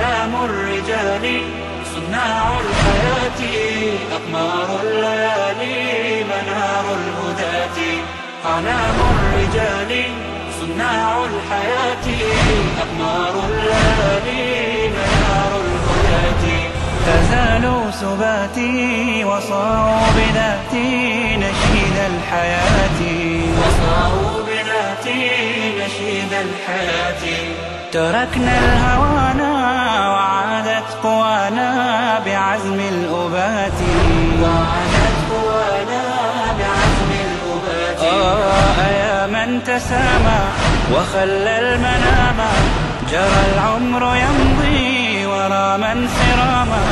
أنام الرجال صناع الحياة أقمار الليالي منار الهداة أنام الرجال صناع الحياة أقمار الليالي منار الهداة تزالوا سباتي وصاروا بذاتي نشيد الحياة وصاروا بذاتي نشيد الحياة تركنا الهوانا وعادت قوانا بعزم الأبات وعادت قوانا بعزم الأبات آه يا من تسامى وخلى المنام جرى العمر يمضي ورا من سراما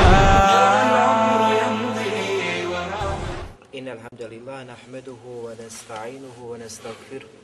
إن الحمد لله نحمده ونستعينه ونستغفره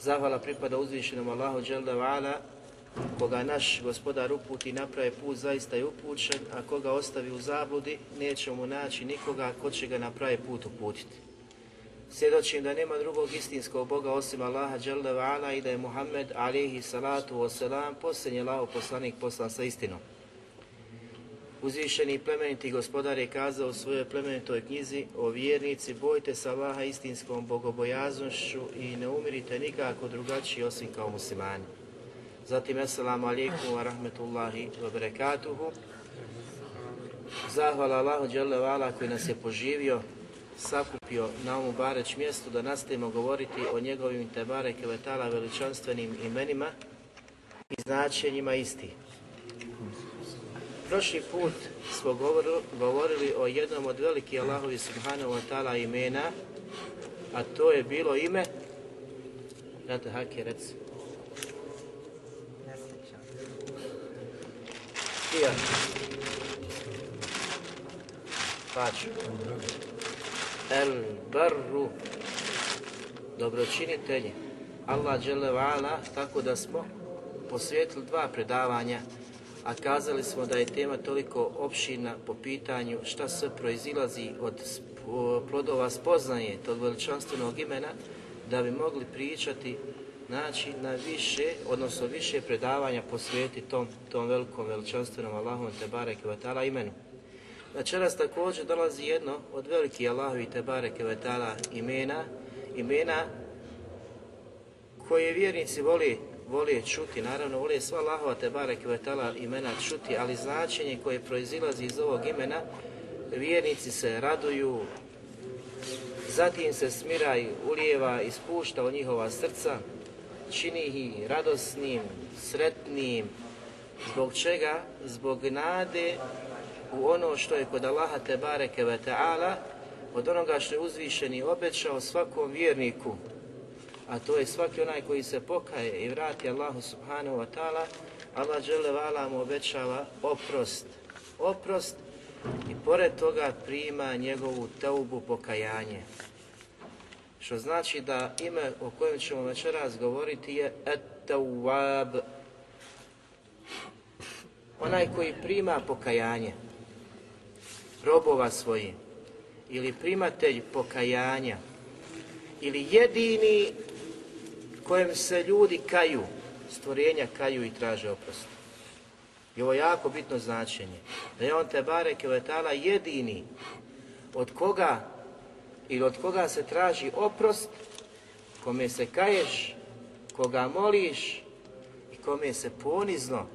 Zahvala pripada uzvišenom Allahu dželda koga naš gospodar uputi naprave put zaista je upućen, a koga ostavi u zabludi neće mu naći nikoga ko će ga na put uputiti. Svjedočim da nema drugog istinskog Boga osim Allaha dželda i da je Muhammed alihi salatu wasalam posljednji lao poslanik poslan sa istinom. Uzvišeni plemeniti gospodar je kazao u svojoj plemenitoj knjizi o vjernici bojte sa Allaha istinskom bogobojaznošću i ne umirite nikako drugačiji osim kao muslimani. Zatim, assalamu alaikum wa rahmetullahi wa barakatuhu. Zahvala Allahu vala koji nas je poživio, sakupio na ovom bareć mjestu da nastavimo govoriti o njegovim tebareke letala veličanstvenim imenima i značenjima istih prošli put smo govorili o jednom od velikih Allahovi subhanahu wa ta'ala imena, a to je bilo ime Rata Hakerec. Ja. Paču. El Barru. Dobročinitelji. Allah tako da smo posvijetili dva predavanja a kazali smo da je tema toliko opšina po pitanju šta se proizilazi od plodova spoznaje tog veličanstvenog imena, da bi mogli pričati naći na više, odnosno više predavanja posvijeti tom, tom velikom veličanstvenom Allahom Tebare Kvetala imenu. Načeras također dolazi jedno od velikih Allahovi te Kvetala imena, imena koje vjernici voli voli čuti, naravno voli sva Allahova te barek imena čuti, ali značenje koje proizilazi iz ovog imena, vjernici se raduju, zatim se smiraj ulijeva i spušta u njihova srca, čini ih radosnim, sretnim, zbog čega? Zbog nade u ono što je kod Allaha te bareke od onoga što je uzvišeni obećao svakom vjerniku a to je svaki onaj koji se pokaje i vrati Allahu subhanahu wa ta'ala, Allah žele vala mu obećava oprost. Oprost i pored toga prima njegovu teubu pokajanje. Što znači da ime o kojem ćemo večeras govoriti je Etawab. Onaj koji prima pokajanje robova svojih ili primatelj pokajanja ili jedini kojem se ljudi kaju, stvorenja kaju i traže oprost. I ovo je jako bitno značenje, da je on te bareke vetala jedini od koga ili od koga se traži oprost, kome se kaješ, koga moliš i kome se ponizno,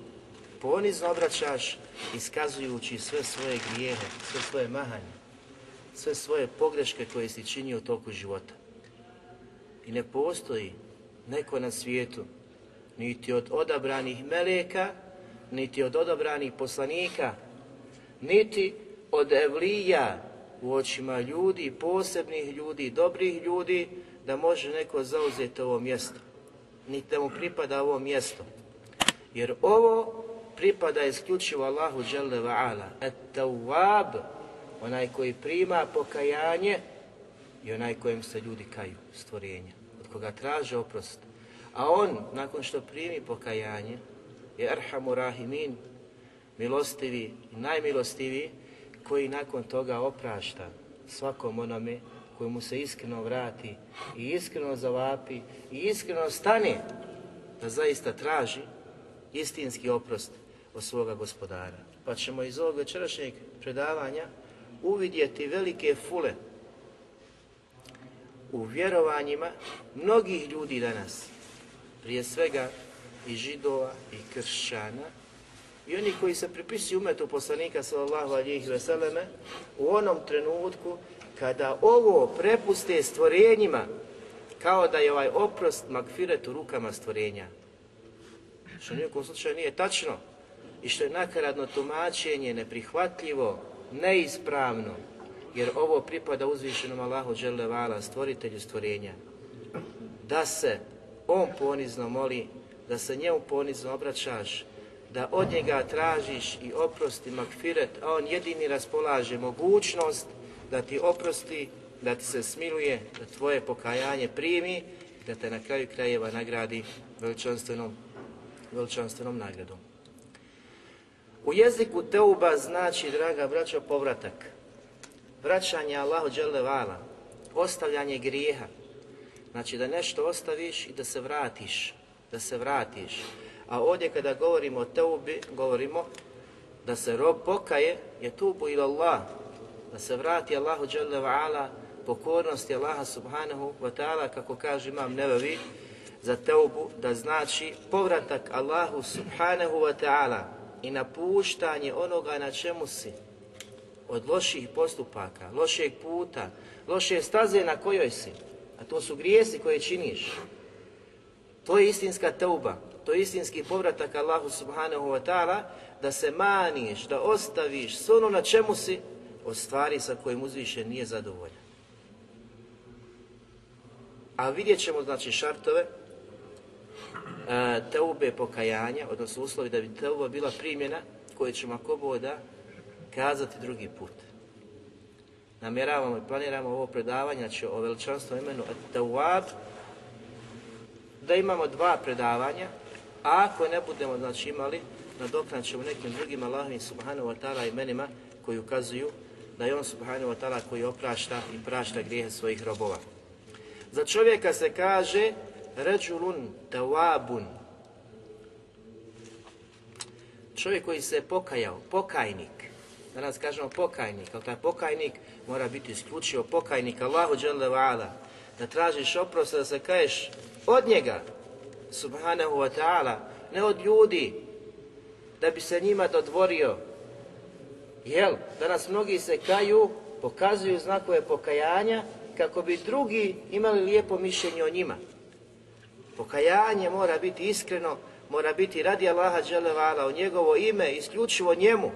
ponizno obraćaš iskazujući sve svoje grijehe, sve svoje mahanje, sve svoje pogreške koje si činio u toku života. I ne postoji neko na svijetu, niti od odabranih meleka, niti od odabranih poslanika, niti od evlija u očima ljudi, posebnih ljudi, dobrih ljudi, da može neko zauzeti ovo mjesto. Niti da mu pripada ovo mjesto. Jer ovo pripada isključivo Allahu Đalla va'ala. Et tawwab onaj koji prima pokajanje i onaj kojem se ljudi kaju, stvorenja koga pa traže oprost, a on, nakon što primi pokajanje, je Arhamu Rahimin, milostivi i najmilostiviji, koji nakon toga oprašta svakom onome koji mu se iskreno vrati i iskreno zavapi i iskreno stane da zaista traži istinski oprost od svoga gospodara. Pa ćemo iz ovog večerašnjeg predavanja uvidjeti velike fule u vjerovanjima mnogih ljudi danas, prije svega i židova i kršćana, i oni koji se pripisuju umetu poslanika sallallahu alihi veseleme, u onom trenutku kada ovo prepuste stvorenjima, kao da je ovaj oprost makfiret u rukama stvorenja. Što nijekom slučaju nije tačno i što je nakaradno tumačenje, neprihvatljivo, neispravno, jer ovo pripada uzvišenom Allahu Đelevala, stvoritelju stvorenja, da se on ponizno moli, da se njemu ponizno obraćaš, da od njega tražiš i oprosti makfiret, a on jedini raspolaže mogućnost da ti oprosti, da ti se smiluje, da tvoje pokajanje primi, da te na kraju krajeva nagradi veličanstvenom, veličanstvenom nagradom. U jeziku teuba znači, draga vraća povratak vraćanje Allahu vala, ostavljanje grijeha, znači da nešto ostaviš i da se vratiš, da se vratiš. A ovdje kada govorimo o teubi, govorimo da se rob pokaje, je tubu ila Allah, da se vrati Allahu ala, pokornosti Allaha subhanahu wa ta'ala, kako kaže imam nevavi, za teubu, da znači povratak Allahu subhanahu wa ta'ala i napuštanje onoga na čemu si, od loših postupaka, lošeg puta, loše staze na kojoj si, a to su grijesi koje činiš. To je istinska teuba, to je istinski povratak Allahu subhanahu wa ta'ala, da se maniš, da ostaviš s ono na čemu si od stvari sa kojim uzviše nije zadovoljan. A vidjet ćemo znači šartove e, teube pokajanja, odnosno uslovi da bi teuba bila primjena koje ćemo ako boda kazati drugi put. Namjeravamo i planiramo ovo predavanje, će o veličanstvo imenu da imamo dva predavanja, a ako ne budemo znači, imali, nadoknat ćemo nekim drugim Allahovim subhanahu wa ta'ala imenima koji ukazuju da je on subhanahu wa ta'ala koji oprašta i prašta grijehe svojih robova. Za čovjeka se kaže ređulun tawabun. Čovjek koji se pokajao, pokajnik. Danas kažemo pokajnik, ali taj pokajnik mora biti isključivo pokajnik Allahu dželle Da tražiš oprost da se kaješ od njega subhanahu wa ta'ala, ne od ljudi da bi se njima dodvorio. Jel, danas mnogi se kaju, pokazuju znakove pokajanja kako bi drugi imali lijepo mišljenje o njima. Pokajanje mora biti iskreno, mora biti radi Allaha dželevala u njegovo ime, isključivo njemu.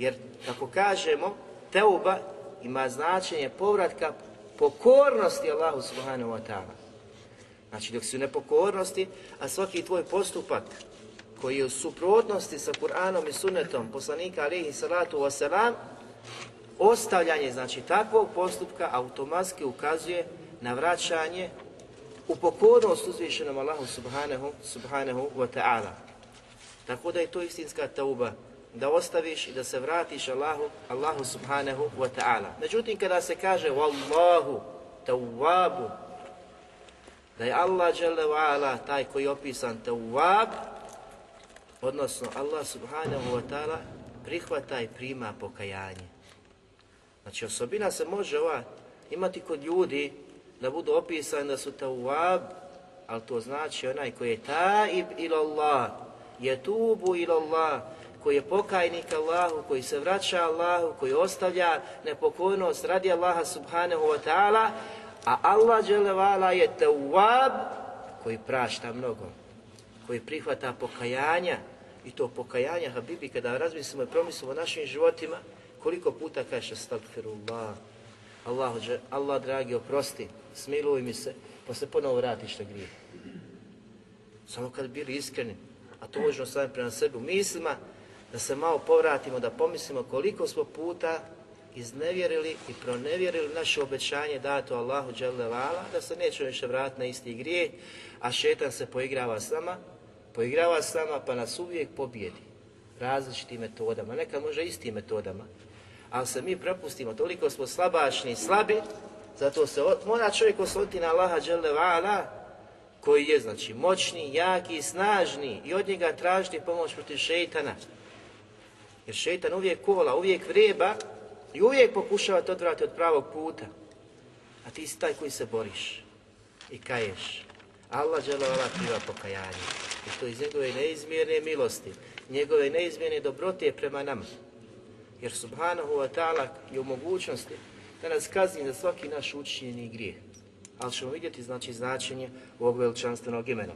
Jer, kako kažemo, tauba ima značenje povratka pokornosti Allahu subhanahu wa ta'ala. Znači, dok si u nepokornosti, a svaki tvoj postupak koji je u suprotnosti sa Kur'anom i sunnetom poslanika alihi salatu wasalam, ostavljanje znači takvog postupka automatski ukazuje na vraćanje u pokornost uzvišenom Allahu subhanahu, subhanahu wa ta'ala. Tako da je to istinska tauba da ostaviš i da se vratiš Allahu, Allahu subhanahu wa ta'ala. Međutim, kada se kaže Wallahu tawwabu, da je Allah ala, taj koji je opisan tawwab, odnosno Allah subhanahu wa ta'ala prihvata i prima pokajanje. Znači osobina se može ova imati kod ljudi da budu opisani da su tawwab, ali to znači onaj koji je taib ila Allah, je tubu ila Allah, koji je pokajnik Allahu, koji se vraća Allahu, koji ostavlja nepokojnost radi Allaha subhanahu wa ta'ala, a Allah dželevala je tawab koji prašta mnogo, koji prihvata pokajanja i to pokajanja Habibi kada razmislimo i promislimo o našim životima, koliko puta kaže astagfirullah, Allah, Allah dragi oprosti, smiluj mi se, pa se ponovo vratiš na grije Samo kad bili iskreni, a to možemo sami prema sebi u mislima, da se malo povratimo, da pomislimo koliko smo puta iznevjerili i pronevjerili naše obećanje dato Allahu Đelevala, da se nećemo više vratiti na isti grijeh, a šetan se poigrava s nama, poigrava s nama pa nas uvijek pobjedi različitim metodama, neka može istim metodama, ali se mi propustimo, toliko smo slabašni i slabi, zato se mora čovjek osloniti na Allaha Đelevala, koji je znači moćni, jaki i snažni i od njega tražiti pomoć protiv šeitana. Jer šetan uvijek kola, uvijek vreba i uvijek pokušava te odvrati od pravog puta. A ti si taj koji se boriš i kaješ. Allah žele priva pokajanje. I to iz njegove neizmjerne milosti, njegove neizmjerne dobrote prema nama. Jer subhanahu wa ta'ala je u mogućnosti da nas kazni za svaki naš učinjeni grijeh. Ali ćemo vidjeti znači značenje ovog veličanstvenog imena.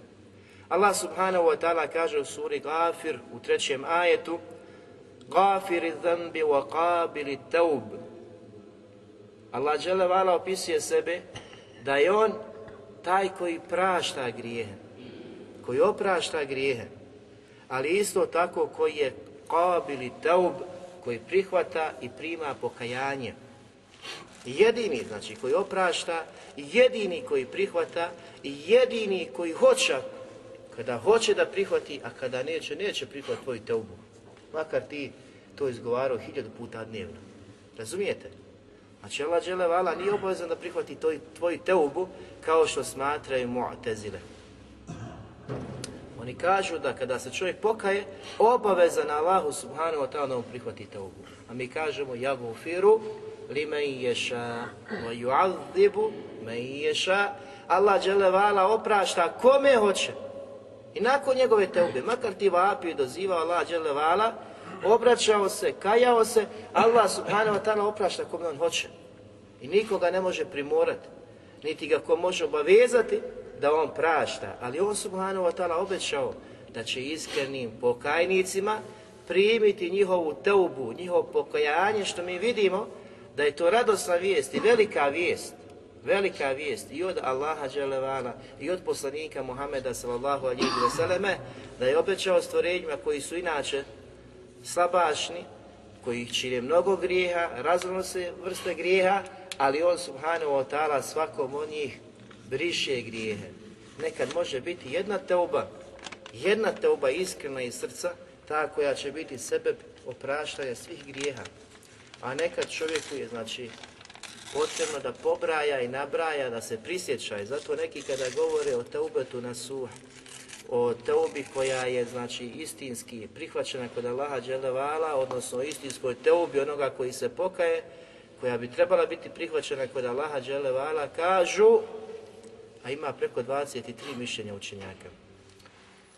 Allah subhanahu wa ta'ala kaže u suri Gafir u trećem ajetu Gafiri zambi wa qabili taub. Allah vala opisuje sebe da je on taj koji prašta grijehe, koji oprašta grijehe, ali isto tako koji je qabili taub, koji prihvata i prima pokajanje. Jedini, znači, koji oprašta, jedini koji prihvata i jedini koji hoća, kada hoće da prihvati, a kada neće, neće prihvati tvoju teubu makar ti to izgovarao hiljadu puta dnevno. Razumijete? Znači Allah vala nije obavezan da prihvati toj, tvoju teubu kao što smatraju mu'tezile. Oni kažu da kada se čovjek pokaje, obavezan Allahu subhanahu wa ta'ala da mu prihvati teubu. A mi kažemo firu li i ješa wa ju'adzibu me ješa Allah vala oprašta kome hoće i nakon njegove teube, makar ti vapio i dozivao Allah dželevala, obraćao se, kajao se, Allah subhanahu wa ta'ala oprašta kome on hoće. I nikoga ne može primorati, niti ga ko može obavezati da on prašta. Ali on subhanahu wa ta'ala obećao da će iskrenim pokajnicima primiti njihovu teubu, njihovo pokajanje, što mi vidimo da je to radosna vijest i velika vijest velika vijest i od Allaha Đelevana i od poslanika Muhameda sallallahu alihi sallame da je obećao stvorenjima koji su inače slabašni, koji ih čine mnogo grijeha, raznose vrste grijeha, ali on subhanahu wa ta'ala svakom od njih briše grijehe. Nekad može biti jedna teuba, jedna teuba iskrena iz srca, ta koja će biti sebe opraštaja svih grijeha. A nekad čovjeku je, znači, potrebno da pobraja i nabraja, da se prisjeća. I zato neki kada govore o teubetu na suh, o teubi koja je znači istinski prihvaćena kod Allaha dželevala, odnosno istinskoj teubi onoga koji se pokaje, koja bi trebala biti prihvaćena kod Allaha dželevala, kažu, a ima preko 23 mišljenja učenjaka.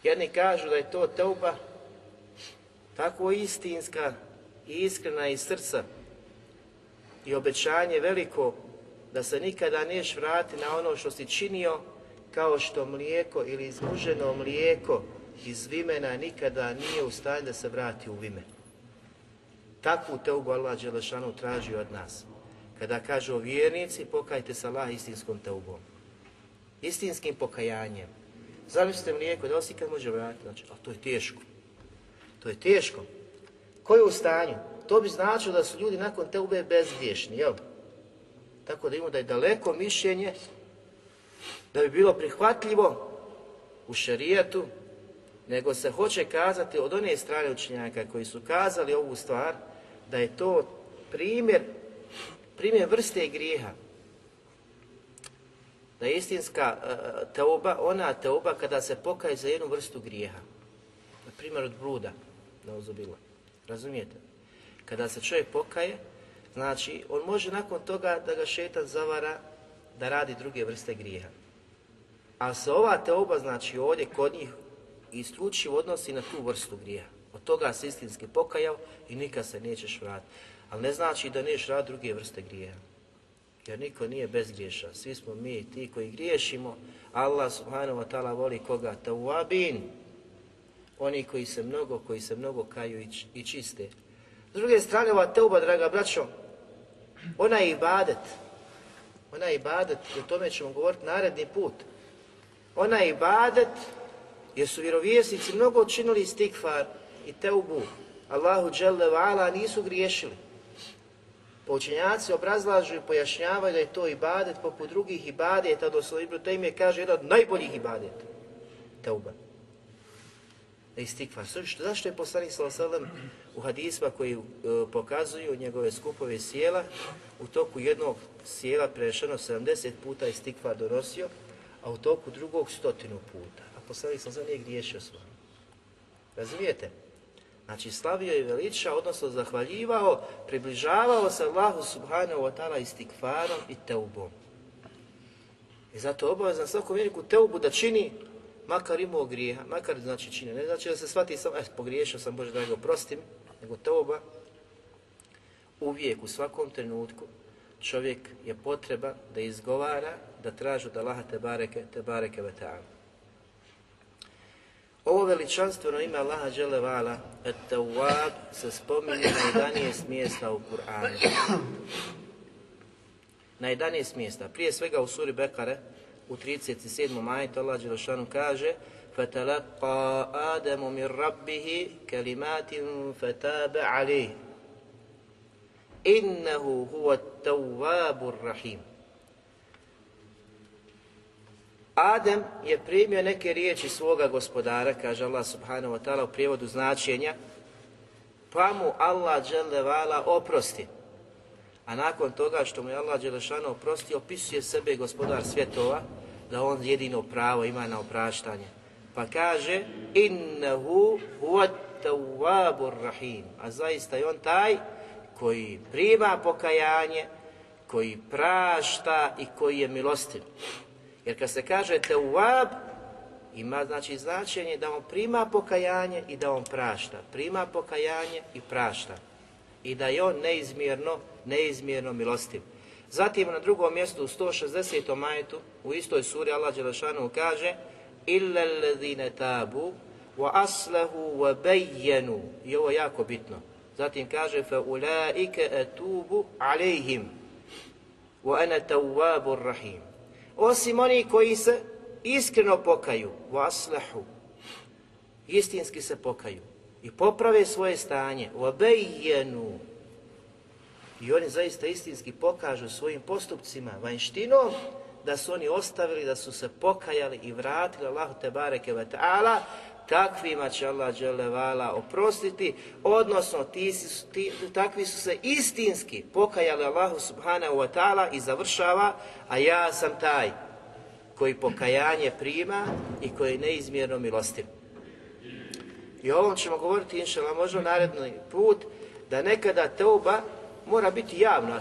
Jedni kažu da je to teuba tako istinska i iskrena iz srca, i obećanje veliko da se nikada neš vrati na ono što si činio kao što mlijeko ili izmuženo mlijeko iz vimena nikada nije u stanju da se vrati u vime. Takvu teugu Allah Đelešanu traži od nas. Kada kaže o vjernici, pokajte se Allah istinskom teubom. Istinskim pokajanjem. Zamislite mlijeko, da li si kad može vratiti? Znači, a to je teško. To je teško. Ko je u stanju? to bi značilo da su ljudi nakon te ube bezgriješni, jel? Tako da imamo da je daleko mišljenje, da bi bilo prihvatljivo u šerijatu, nego se hoće kazati od one strane učinjaka koji su kazali ovu stvar, da je to primjer, primjer vrste grijeha. Da je istinska e, teoba, ona teoba kada se pokaje za jednu vrstu grijeha. Na primjer od bruda na uzubila. Razumijete? Kada se čovjek pokaje, znači on može nakon toga da ga šetan zavara da radi druge vrste grijeha. A se ova teoba, znači ovdje kod njih, isključivo odnosi na tu vrstu grijeha. Od toga se istinski pokajao i nikad se nećeš vratiti. Ali ne znači da neš rad druge vrste grijeha. Jer niko nije bezgriješan. Svi smo mi ti koji griješimo. Allah subhanahu wa ta'ala voli koga? Tawabin. Oni koji se mnogo, koji se mnogo kaju i čiste druge strane, ova teuba, draga braćo, ona je ibadet. Ona je ibadet, i o tome ćemo govoriti naredni put. Ona je ibadet, jer su vjerovijesnici mnogo činili stikfar i teubu. Allahu dželle ala nisu griješili. Poučenjaci obrazlažu i pojašnjavaju da je to ibadet poput drugih ibadeta, odnosno Ibn Taymi je kaže jedan od najboljih ibadeta. Teuba da istikvar. Zašto je poslanik sallam u hadisma koji e, pokazuju njegove skupove sjela u toku jednog sjela prešeno 70 puta istikvar donosio, a u toku drugog stotinu puta. A poslanik sallam nije griješio s vama. Razumijete? Znači slavio je veliča, odnosno zahvaljivao, približavao se Allahu subhanahu wa ta'ala istikvarom i teubom. I zato obavezan svakom vjeriku teubu da čini makar imao grijeha, makar znači čine, ne znači da se shvati sam, eh, pogriješio sam, Bože da ga oprostim, nego toba, uvijek, u svakom trenutku, čovjek je potreba da izgovara, da traži da Allaha te bareke, te bareke Ovo veličanstveno ime Allaha Đelevala, et tawwab se spominje na 11 mjesta u Kur'anu. Na 11 mjesta, prije svega u suri Bekare, u 37. ajetu Allah Đelešanu kaže فَتَلَقَا آدَمُ مِنْ رَبِّهِ كَلِمَاتٍ فَتَابَ عَلِيهِ إِنَّهُ هُوَ التَّوَّابُ الرَّحِيمُ Adem je primio neke riječi svoga gospodara, kaže Allah subhanahu wa ta'ala u prijevodu značenja, pa mu Allah dželevala oprosti a nakon toga što mu je Allah Đelešanu oprostio, opisuje sebe gospodar svjetova, da on jedino pravo ima na opraštanje. Pa kaže, innehu huvat tawwabur rahim. A zaista je on taj koji prima pokajanje, koji prašta i koji je milostiv. Jer kad se kaže tawwab, ima znači značenje da on prima pokajanje i da on prašta. Prima pokajanje i prašta i da je on neizmjerno, neizmjerno milostiv. Zatim na drugom mjestu u 160. majetu u istoj suri Allah Đelešanu kaže Illa ledine tabu wa aslehu wa bejjenu i ovo je jako bitno. Zatim kaže fa ulaike etubu alejhim wa ana tawwabur rahim. Osim oni koji se iskreno pokaju, wa aslehu, istinski se pokaju, i poprave svoje stanje, u obejenu, i oni zaista istinski pokažu svojim postupcima, vanjštinom, da su oni ostavili, da su se pokajali i vratili Allahu te bareke ve ta'ala, takvima će Allah dželevala oprostiti, odnosno ti, takvi su se istinski pokajali Allahu subhanahu wa ta'ala i završava, a ja sam taj koji pokajanje prima i koji je neizmjerno milostiv. I o ovom ćemo govoriti, inšala, možda naredni put, da nekada teuba mora biti javna.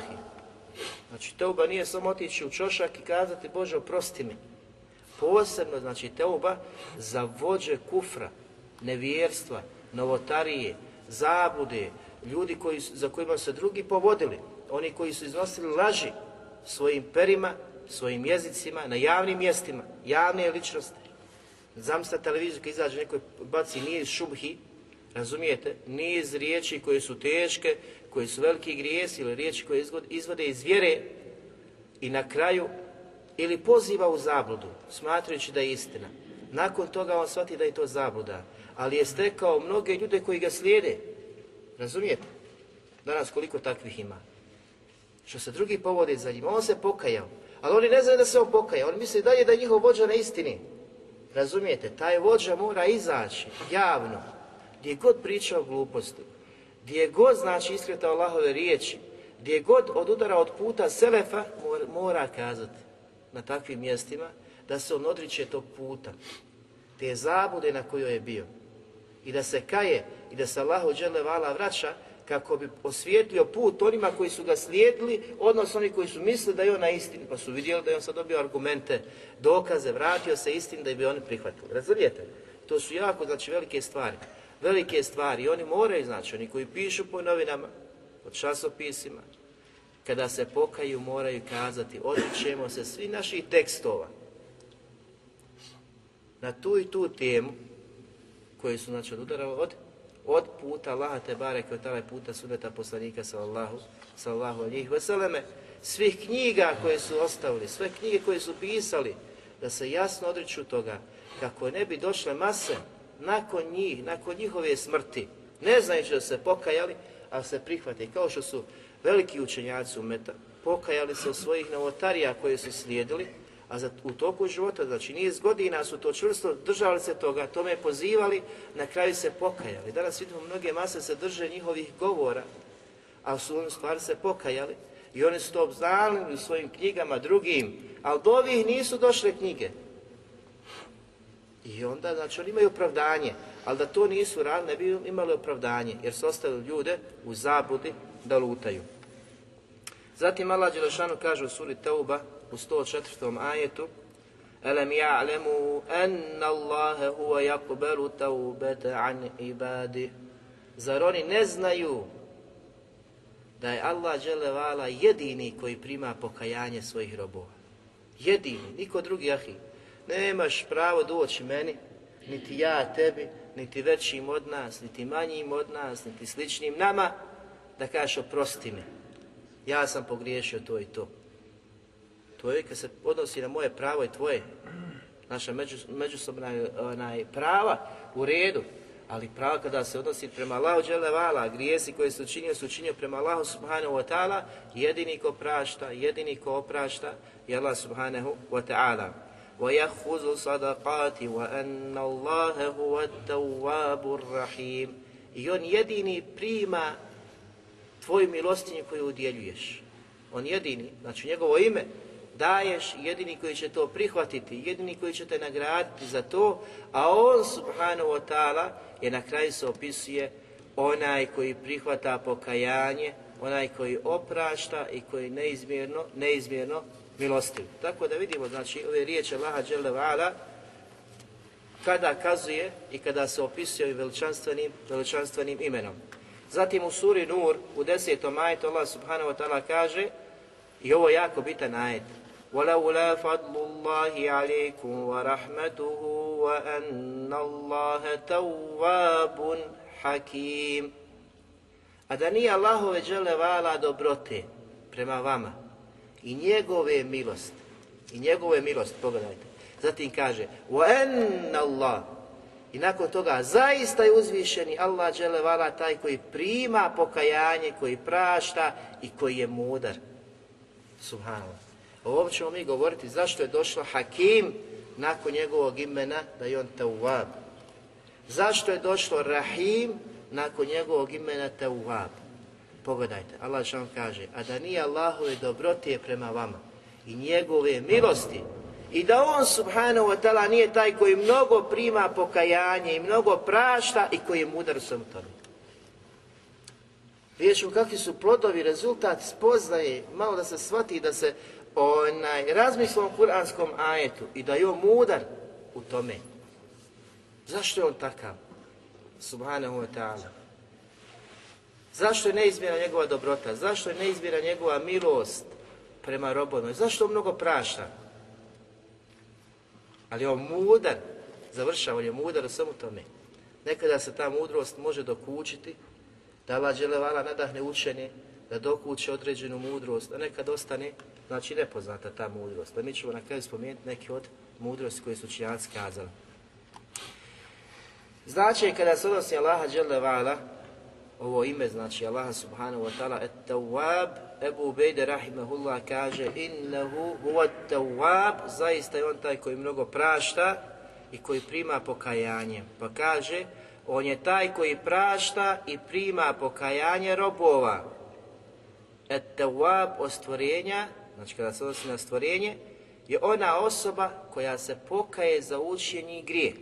Znači, teuba nije samo otići u čošak i kazati, Bože, oprosti mi. Posebno, znači, teuba za vođe kufra, nevjerstva, novotarije, zabude, ljudi koji, za kojima se drugi povodili, oni koji su iznosili laži svojim perima, svojim jezicima, na javnim mjestima, javne ličnosti. Zamsta televiziju kad izađe neko baci niz šubhi, razumijete, niz riječi koje su teške, koje su veliki grijesi ili riječi koje izvode iz vjere i na kraju ili poziva u zabludu, smatrajući da je istina. Nakon toga on shvati da je to zabluda, ali je stekao mnoge ljude koji ga slijede. Razumijete? Danas koliko takvih ima. Što se drugi povode za njima, on se pokajao. Ali oni ne znaju da se on pokaja, oni misle dalje da je njihov vođa na istini. Razumijete, taj vođa mora izaći javno, gdje god pričao gluposti, gdje god znači iskretao Allahove riječi, gdje god odudara od puta Selefa, mora kazati na takvim mjestima da se on odriče tog puta, te zabude na kojoj je bio i da se kaje i da se Allahu dželevala vraća kako bi osvijetlio put onima koji su ga slijedili, odnosno oni koji su mislili da je on na istini, pa su vidjeli da je on sad dobio argumente, dokaze, vratio se istini da bi oni prihvatili. Razumijete? To su jako, znači, velike stvari. Velike stvari i oni moraju, znači, oni koji pišu po novinama, po časopisima, kada se pokaju moraju kazati, odričemo se svi naših tekstova na tu i tu temu koji su, znači, odudarali od od puta Allaha te bareke od tale puta sudeta poslanika sallallahu sallallahu alihi vseleme, svih knjiga koje su ostavili, sve knjige koje su pisali, da se jasno odriču toga kako ne bi došle mase nakon njih, nakon njihove smrti, ne znajući da se pokajali, ali se prihvate, kao što su veliki učenjaci umeta, pokajali se od svojih novotarija koje su slijedili, a za, u toku života, znači niz godina su to čvrsto držali se toga, tome pozivali, na kraju se pokajali. Danas vidimo mnoge mase se drže njihovih govora, ali su oni stvari se pokajali i oni su to obznali u svojim knjigama drugim, ali do ovih nisu došle knjige. I onda, znači, oni imaju opravdanje, ali da to nisu radili, ne bi imali opravdanje, jer su ostali ljude u zabudi da lutaju. Zatim Allah Đelešanu kaže u suri Tauba u 104. ajetu Elem ja'lemu Allahe huwa yakubelu taubete an ibadi Zar oni ne znaju da je Allah Đelevala jedini koji prima pokajanje svojih robova? Jedini, niko drugi ahi. Nemaš pravo doći meni, niti ja tebi, niti većim od nas, niti manjim od nas, niti sličnim nama, da kažeš oprosti mi ja sam pogriješio to i to. To je kad se odnosi na moje pravo i tvoje, naša međusobna onaj, prava u redu, ali prava kada se odnosi prema Allahu a grijesi koje su učinio, su učinio prema Allahu subhanahu wa ta'ala, jedini ko prašta, jedini ko oprašta je Allah subhanahu wa ta'ala. صَدَقَاتِ وَأَنَّ اللَّهَ هُوَ I on jedini prima tvoju milostinju koju udjeljuješ. On jedini, znači njegovo ime, daješ jedini koji će to prihvatiti, jedini koji će te nagraditi za to, a on subhanahu wa ta'ala je na kraju se opisuje onaj koji prihvata pokajanje, onaj koji oprašta i koji neizmjerno, neizmjerno milostiv. Tako da vidimo, znači, ove riječi Allaha Đelevala kada kazuje i kada se opisuje veličanstvenim, veličanstvenim imenom. Zatim u suri Nur u desetom ajetu Allah subhanahu wa ta'ala kaže i ovo jako bitan ajet. لَا فَضْلُ اللَّهِ عَلَيْكُمْ وَرَحْمَتُهُ وَأَنَّ اللَّهَ تَوَّابٌ حَكِيمٌ A da nije Allahove vala dobrote prema vama i njegove milosti, i njegove milosti, pogledajte. Zatim kaže, وَأَنَّ اللَّهَ i nakon toga zaista je uzvišeni Allah dželevala taj koji prima pokajanje, koji prašta i koji je mudar. Subhanallah. O ćemo mi govoriti zašto je došlo Hakim nakon njegovog imena da je on Tawwab. Zašto je došlo Rahim nakon njegovog imena Tawwab. Pogledajte, Allah vam kaže, a da nije Allahove dobrotije prema vama i njegove milosti, i da on subhanahu wa ta'ala nije taj koji mnogo prima pokajanje i mnogo prašta i koji je mudar u tome. tome. ćemo kakvi su plodovi, rezultat spoznaje, malo da se shvati da se onaj, razmislom o kuranskom ajetu i da je on mudar u tome. Zašto je on takav? Subhanahu wa ta'ala. Zašto je neizmjera njegova dobrota? Zašto je neizmjera njegova milost prema robonoj? Zašto mnogo prašta? Ali on mudar, završava, on je mudar u svemu tome. Nekada se ta mudrost može dokučiti, da Allah dželevala nadahne učenje, da dokuče određenu mudrost, a nekad ostane, znači nepoznata ta mudrost. pa mi ćemo na kraju spomenuti neke od mudrosti koje su činjaci kazali. Znači, kada se odnosi Allaha dželevala ovo ime, znači Allah subhanahu wa ta'ala, et-tawwab, Ebu Ubejde rahimahullah kaže, innehu huwa zaista je on taj koji mnogo prašta i koji prima pokajanje. Pa kaže, on je taj koji prašta i prima pokajanje robova. et ostvorenja, znači kada se odnosi na stvorenje, je ona osoba koja se pokaje za učenje i grije.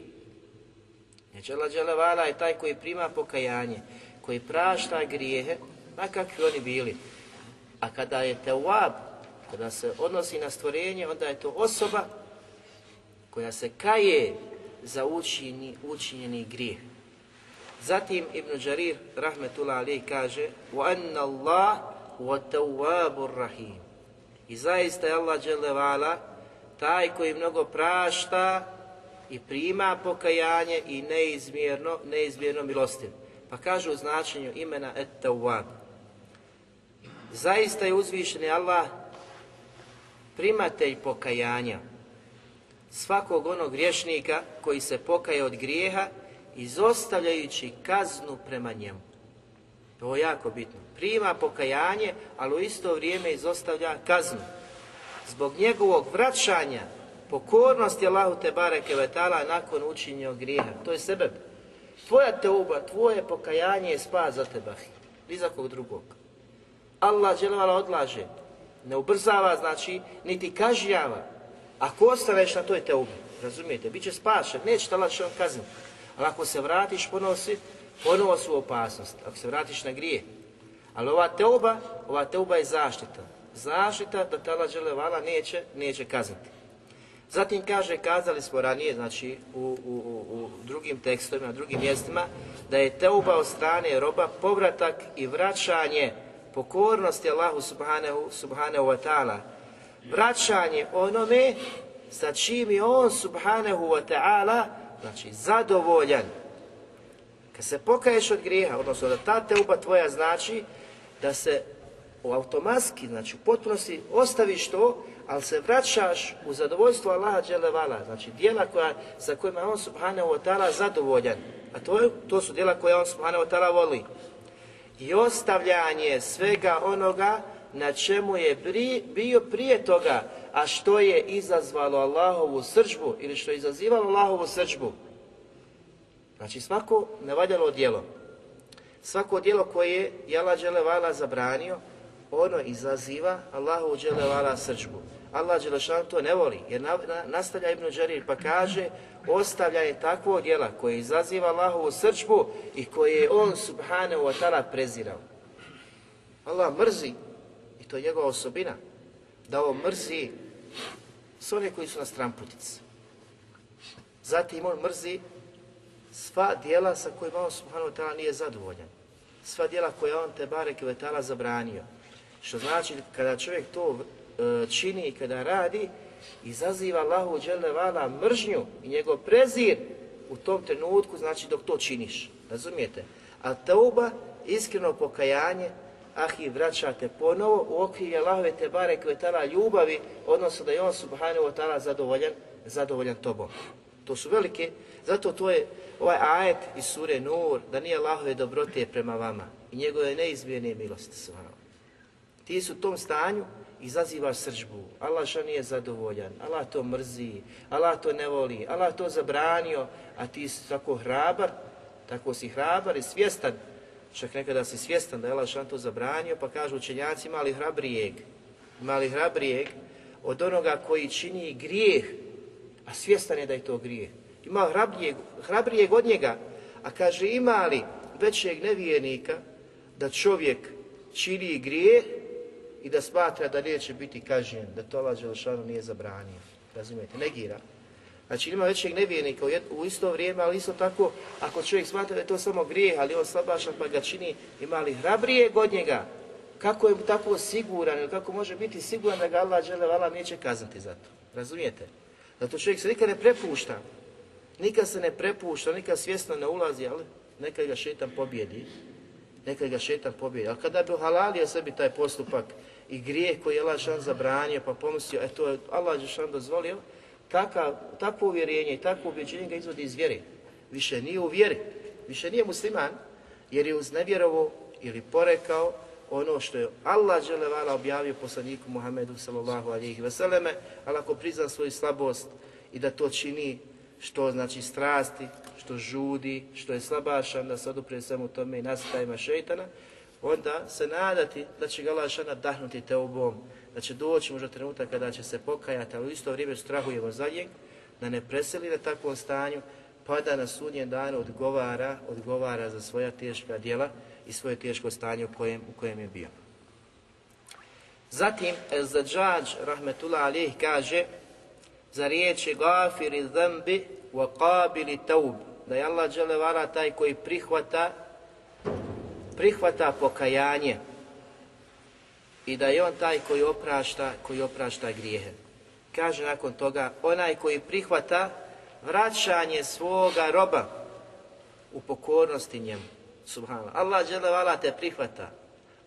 Znači Allah je taj koji prima pokajanje koji prašta grijehe, na kakvi oni bili. A kada je tevab, kada se odnosi na stvorenje, onda je to osoba koja se kaje za učinjeni, učinjeni grijeh. Zatim Ibn Đarir, rahmetullah ali, kaže وَأَنَّ اللَّهُ وَتَوَّابُ rahim I zaista je Allah dželevala taj koji mnogo prašta i prima pokajanje i neizmjerno, neizmjerno milostiv. Pa kaže u značenju imena Et-Tawwab. Zaista je uzvišeni Allah primatelj pokajanja svakog onog griješnika koji se pokaje od grijeha izostavljajući kaznu prema njemu. To je jako bitno. Prima pokajanje, ali u isto vrijeme izostavlja kaznu. Zbog njegovog vraćanja pokornosti Allahu tebare kevetala nakon učinjenog grijeha. To je sebe. Tvoja teuba, tvoje pokajanje je spas za teba, ni za kog drugog. Allah dželevala odlaže, ne ubrzava, znači, niti kažnjava. Ako ostaneš na toj teubi, razumijete, bit će spašen, neće te lakše kazniti. Ali ako se vratiš, ponosit, ponovo su opasnost, ako se vratiš na grije. Ali ova teuba, ova teuba je zaštita. Zaštita da tala dželevala neće, neće kazniti. Zatim kaže, kazali smo ranije, znači u, u, u drugim tekstovima, u drugim mjestima, da je teuba od strane roba povratak i vraćanje pokornosti Allahu subhanahu, subhanahu wa ta'ala. Vraćanje onome sa čim je on subhanahu wa ta'ala, znači zadovoljan. Kad se pokaješ od grijeha, odnosno da ta teuba tvoja znači da se u automatski, znači u potpunosti ostaviš to ali se vraćaš u zadovoljstvo Allaha dželevala, znači djela koja, sa kojima je on subhanahu wa ta'ala zadovoljan, a to, je, to su djela koja on subhanahu wa ta'ala voli. I ostavljanje svega onoga na čemu je bio prije toga, a što je izazvalo Allahovu sržbu ili što je izazivalo Allahovu sržbu. Znači svako nevaljalo djelo, svako djelo koje je Allah dželevala zabranio, ono izaziva Allahu dželevala srčbu. Allah Đelešan to ne voli, jer nastavlja Ibn Đarir pa kaže ostavlja je takvo djela koje izaziva Allahovu srčbu i koje je on subhanahu wa ta'ala prezirao. Allah mrzi, i to je njegova osobina, da on mrzi s one koji su na stramputici. Zatim on mrzi sva djela sa kojima on subhanahu wa ta'ala nije zadovoljan. Sva djela koja on te barek i zabranio što znači kada čovjek to e, čini i kada radi, izaziva Allahu dželevala mržnju i njegov prezir u tom trenutku, znači dok to činiš. Razumijete? A tauba, iskreno pokajanje, ah i vraćate ponovo u okvir Allahove te barek vetala ljubavi, odnosno da je on subhanahu wa ta'ala zadovoljan, zadovoljan tobom. To su velike, zato to je ovaj ajet iz sure Nur, da nije Allahove dobrote prema vama i njegove neizmjene milosti s vama. Ti su u tom stanju, izazivaš sržbu. Allah što nije zadovoljan, Allah to mrzi, Allah to ne voli, Allah to zabranio, a ti si tako hrabar, tako si hrabar i svjestan. Čak nekada si svjestan da je Allah to zabranio, pa kažu učenjaci mali hrabrijeg, mali hrabrijeg od onoga koji čini grijeh, a svjestan je da je to grijeh. Ima hrabrijeg, hrabrijeg od njega, a kaže ima li većeg nevijenika da čovjek čini grijeh, i da smatra da neće biti kažnjen, da to Allah Đelšanu nije zabranio. Razumijete, negira. Znači ima većeg nevijenika u isto vrijeme, ali isto tako, ako čovjek smatra da je to samo grijeh, ali on slabaša pa ga čini, ima li hrabrije god njega, kako je tako siguran ili kako može biti siguran da ga Allah nije neće kazniti za to. Razumijete? Zato čovjek se nikad ne prepušta. Nikad se ne prepušta, nikad svjesno ne ulazi, ali nekad ga šetan pobjedi. Nekad ga šetan pobjedi. Ali kada bi halalio sebi taj postupak i grijeh koji je Allah Žešan zabranio pa pomislio, e to je Allah Žešan dozvolio, takvo uvjerenje i takvo objeđenje ga izvodi iz vjeri. Više nije u vjeri, više nije musliman jer je uznevjerovo ili porekao ono što je Allah želevala objavio poslaniku Muhammedu sallallahu alejhi ve ali ako prizna svoju slabost i da to čini što znači strasti, što žudi, što je slabašan, da se odupre svemu tome i nastavima šeitana, onda se nadati da će ga Allah dahnuti te obom, da će doći možda trenutak kada će se pokajati, ali u isto vrijeme strahujemo za njeg, da ne preseli na takvom stanju, pa da na sudnjem danu odgovara, odgovara za svoja teška djela i svoje teško stanje u kojem, u kojem je bio. Zatim, Zadžađ, rahmetullah alih, kaže za riječi gafiri zambi wa qabili taub, da je Allah taj koji prihvata prihvata pokajanje i da je on taj koji oprašta, koji oprašta grijehe. Kaže nakon toga, onaj koji prihvata vraćanje svoga roba u pokornosti njemu. Subhana. Allah Allah te prihvata.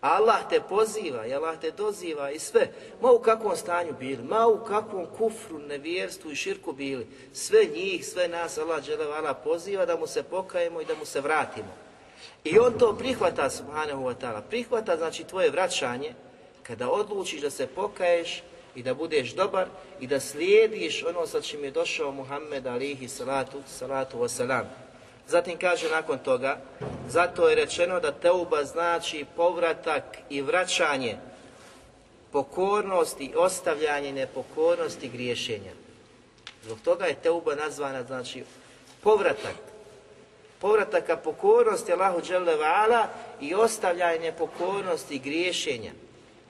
Allah te poziva i Allah te doziva i sve. Ma u kakvom stanju bili, ma u kakvom kufru, nevjerstvu i širku bili. Sve njih, sve nas Allah Allah poziva da mu se pokajemo i da mu se vratimo. I on to prihvata, subhanahu wa ta'ala, prihvata znači tvoje vraćanje kada odlučiš da se pokaješ i da budeš dobar i da slijediš ono sa čim je došao Muhammed alihi salatu, salatu wasalam. Zatim kaže nakon toga, zato je rečeno da teuba znači povratak i vraćanje pokornosti i ostavljanje nepokornosti griješenja. Zbog toga je teuba nazvana znači povratak povrataka pokornosti Allahu Đelevala i ostavljanje pokornosti i griješenja.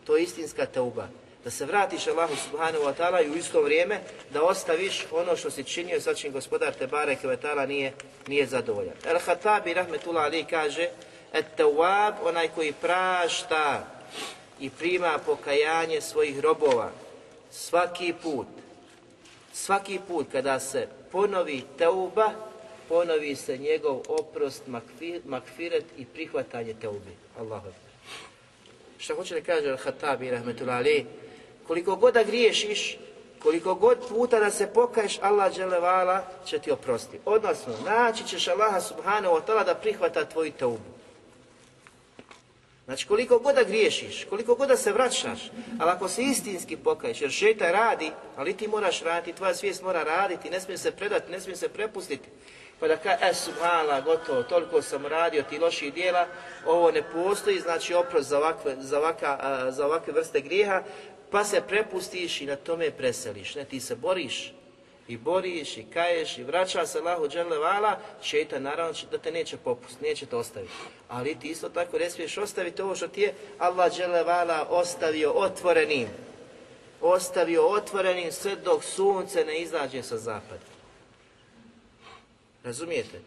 To je istinska teuba. Da se vratiš Allahu Subhanahu wa ta'ala i u isto vrijeme da ostaviš ono što si činio sa čim gospodar te barek nije, nije zadovoljan. El-Hatabi rahmetullah ali kaže Et-Tawab, onaj koji prašta i prima pokajanje svojih robova svaki put. Svaki put kada se ponovi tauba, ponovi se njegov oprost, makfiret i prihvatanje teubi. Allahu Šta hoće da kaže Al-Hatabi, rahmetullahi koliko god da griješiš, koliko god puta da se pokaješ, Allah dželevala će ti oprosti. Odnosno, naći ćeš Allaha subhanahu wa ta'ala da prihvata tvoju teubu. Znači koliko god da griješiš, koliko god da se vraćaš, ali ako se istinski pokaješ, jer šeta radi, ali ti moraš raditi, tvoja svijest mora raditi, ne smije se predati, ne smije se prepustiti pa da kaže, e, subhala, gotovo, toliko sam radio ti loših dijela, ovo ne postoji, znači oprost za ovakve, za, za vrste grijeha, pa se prepustiš i na tome preseliš, ne, ti se boriš, i boriš, i kaješ, i vraća se Allahu vala, šeitan naravno da te neće popustiti, neće te ostaviti. Ali ti isto tako ne smiješ ostaviti ovo što ti je Allah vala ostavio otvorenim. Ostavio otvorenim sve dok sunce ne izađe sa zapada. Razumijete?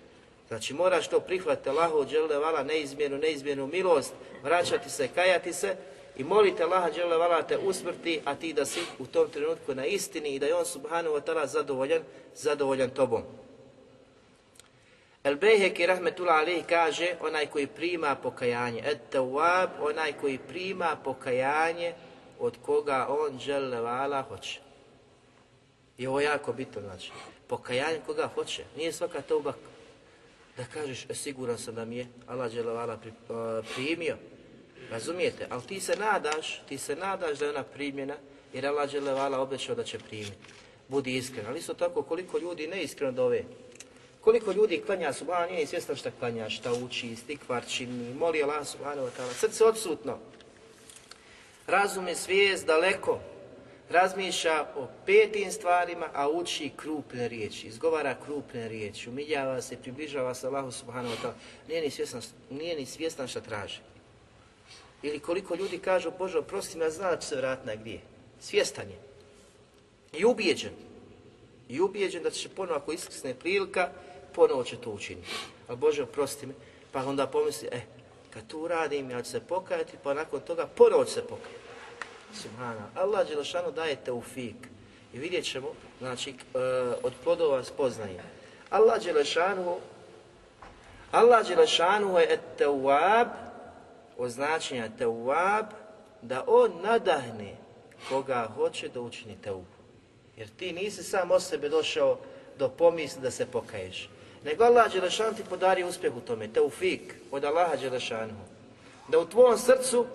Znači moraš to prihvatiti Allahu dželevala neizmjernu, neizmjernu milost, vraćati se, kajati se i molite Allaha dželevala te usmrti, a ti da si u tom trenutku na istini i da je on subhanahu wa ta'ala zadovoljan, zadovoljan tobom. El Bejheki rahmetullah Ali kaže onaj koji prima pokajanje, et tawab, onaj koji prima pokajanje od koga on dželevala hoće. I ovo je jako bitno znači pokajanjem koga hoće. Nije svaka toba da kažeš e, siguran sam da mi je Allah dželevala primio. Razumijete? Ali ti se nadaš, ti se nadaš da je ona primjena jer Allah dželovala obećao da će primiti. Budi iskren. Ali isto tako koliko ljudi neiskreno dove. Koliko ljudi klanja a nije svjestan šta klanja, šta uči, isti kvarčini, moli Allah Srce odsutno. Razum je svijest daleko razmišlja o petim stvarima, a uči krupne riječi, izgovara krupne riječi, umiljava se, približava se Allahu subhanahu wa ta'ala, nije ni svjestan, nije ni šta traži. Ili koliko ljudi kažu, Bože, oprosti me, zna se vratiti na gdje. Svjestan je. I ubijeđen. I ubijeđen da će ponovo, ako iskrsne prilika, ponovo će to učiniti. A Bože, oprosti me. Pa onda pomisli, e, kad tu radim, ja ću se pokajati, pa nakon toga ponovo ću se pokajati. Subhana. Allah Đelešanu daje teufik. I vidjet ćemo, znači, e, od plodova spoznaje. Allah Đelešanu Allah Đelešanu je tawab, od značenja teuab da on nadahne koga hoće da učini teubu. Jer ti nisi sam od sebe došao do pomisli da se pokaješ. Nego Allah Đelešanu ti podari uspjeh u tome, teufik od Allaha Đelešanu. Da u tvom srcu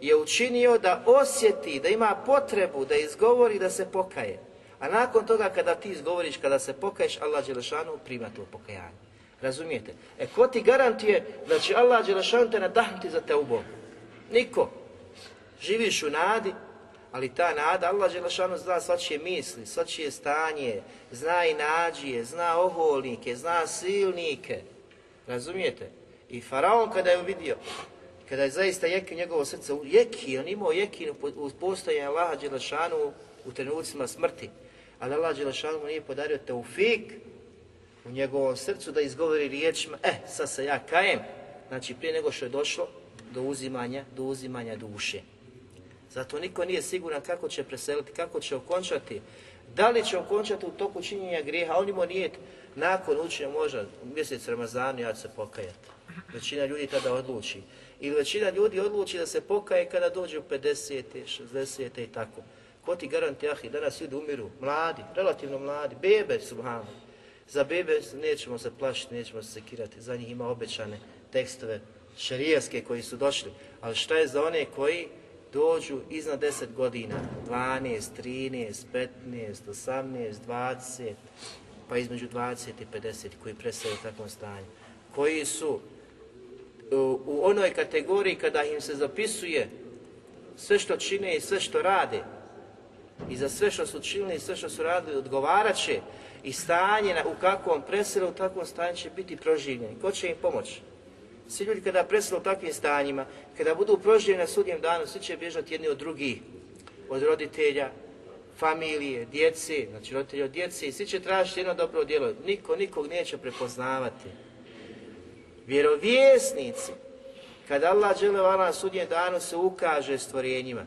je učinio da osjeti, da ima potrebu, da izgovori, da se pokaje. A nakon toga kada ti izgovoriš, kada se pokaješ, Allah Đelešanu prima to pokajanje. Razumijete? E ko ti garantije da će Allah Đelešanu te nadahnuti za te u Bogu? Niko. Živiš u nadi, ali ta nada, Allah Đelešanu zna svačije misli, svačije stanje, zna i nađije, zna oholnike, zna silnike. Razumijete? I faraon kada je vidio kada je zaista jeki u njegovo srce, jeki, on imao jeki u postojanju Allaha Đelešanu u trenucima smrti, ali Allah Đelešanu mu nije podario teufik u njegovom srcu da izgovori riječima, eh, sad se ja kajem, znači prije nego što je došlo do uzimanja, do uzimanja duše. Zato niko nije siguran kako će preseliti, kako će okončati, da li će okončati u toku činjenja grijeha, on imao nije nakon učenja možda mjesec Ramazanu ja ću se pokajati. Većina ljudi tada odluči. I većina ljudi odluči da se pokaje kada dođe u 50. 60. i tako. Ko ti garanti, ah, i danas ljudi umiru, mladi, relativno mladi, bebe, subhanu. Za bebe nećemo se plašiti, nećemo se sekirati, za njih ima obećane tekstove šerijaske koji su došli. Ali šta je za one koji dođu iznad 10 godina, 12, 13, 15, 18, 20, pa između 20 i 50 koji prestaju u takvom stanju, koji su u onoj kategoriji kada im se zapisuje sve što čine i sve što rade i za sve što su činili i sve što su radili odgovarat će i stanje u kakvom preselu, u takvom stanju će biti proživljeni. Ko će im pomoći? Svi ljudi kada preselu u takvim stanjima, kada budu proživljeni na sudnjem danu, svi će bježati jedni od drugih, od roditelja, familije, djece, znači roditelji od djece i svi će tražiti jedno dobro djelo. Niko nikog neće prepoznavati. Vjerovjesnici, kada Allah žele vala sudnje danu se ukaže stvorenjima,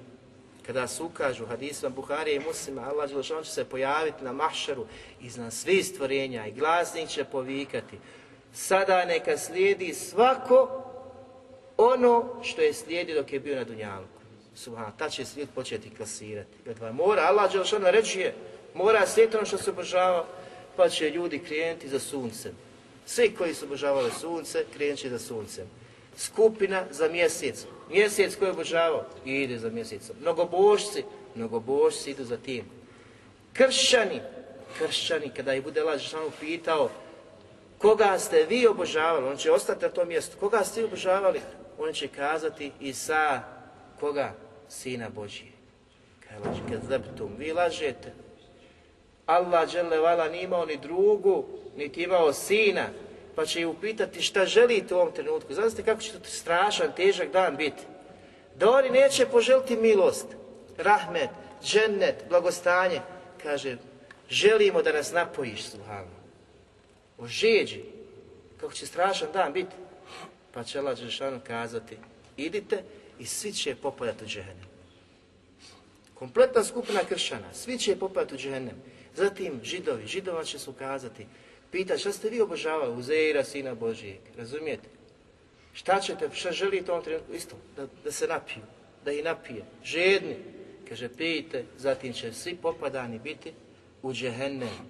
kada se ukažu hadisom Buharije i Muslima, Allah će se pojaviti na mahšaru iznad svih stvorenja i glasnik će povikati. Sada neka slijedi svako ono što je slijedi dok je bio na Dunjalku. Subhan, ta će slijed početi klasirati. mora, Allah Đelešan reći je, mora slijediti ono što se obožava, pa će ljudi krenuti za suncem svi koji su obožavali sunce, krenut će za suncem. Skupina za mjesec. Mjesec koji je obožavao, ide za mjesecom. Mnogobožci, mnogobožci idu za tim. Kršćani, kršćani, kada je bude samo pitao koga ste vi obožavali, on će ostati na tom mjestu, koga ste vi obožavali, on će kazati sa koga? Sina Božije. Kaj laži, vi lažete. Allah želevala nije imao ni drugu niti imao sina, pa će ih upitati šta želite u ovom trenutku. Znate kako će to strašan, težak dan biti. Da oni neće poželiti milost, rahmet, džennet, blagostanje. Kaže, želimo da nas napojiš, sluhano. O žeđi, kako će strašan dan biti. Pa će Allah Žešanu kazati, idite i svi će popadati u džehennem. Kompletna skupina kršćana, svi će popadati u džehennem. Zatim židovi, židova će se ukazati, Pita, šta ste vi obožavali? Uzeira, sina Božijeg. Razumijete? Šta ćete, šta želite u ovom trenutku? Isto, da, da se napiju, da ih napije. Žedni. Kaže, pijte, zatim će svi popadani biti u džehennem.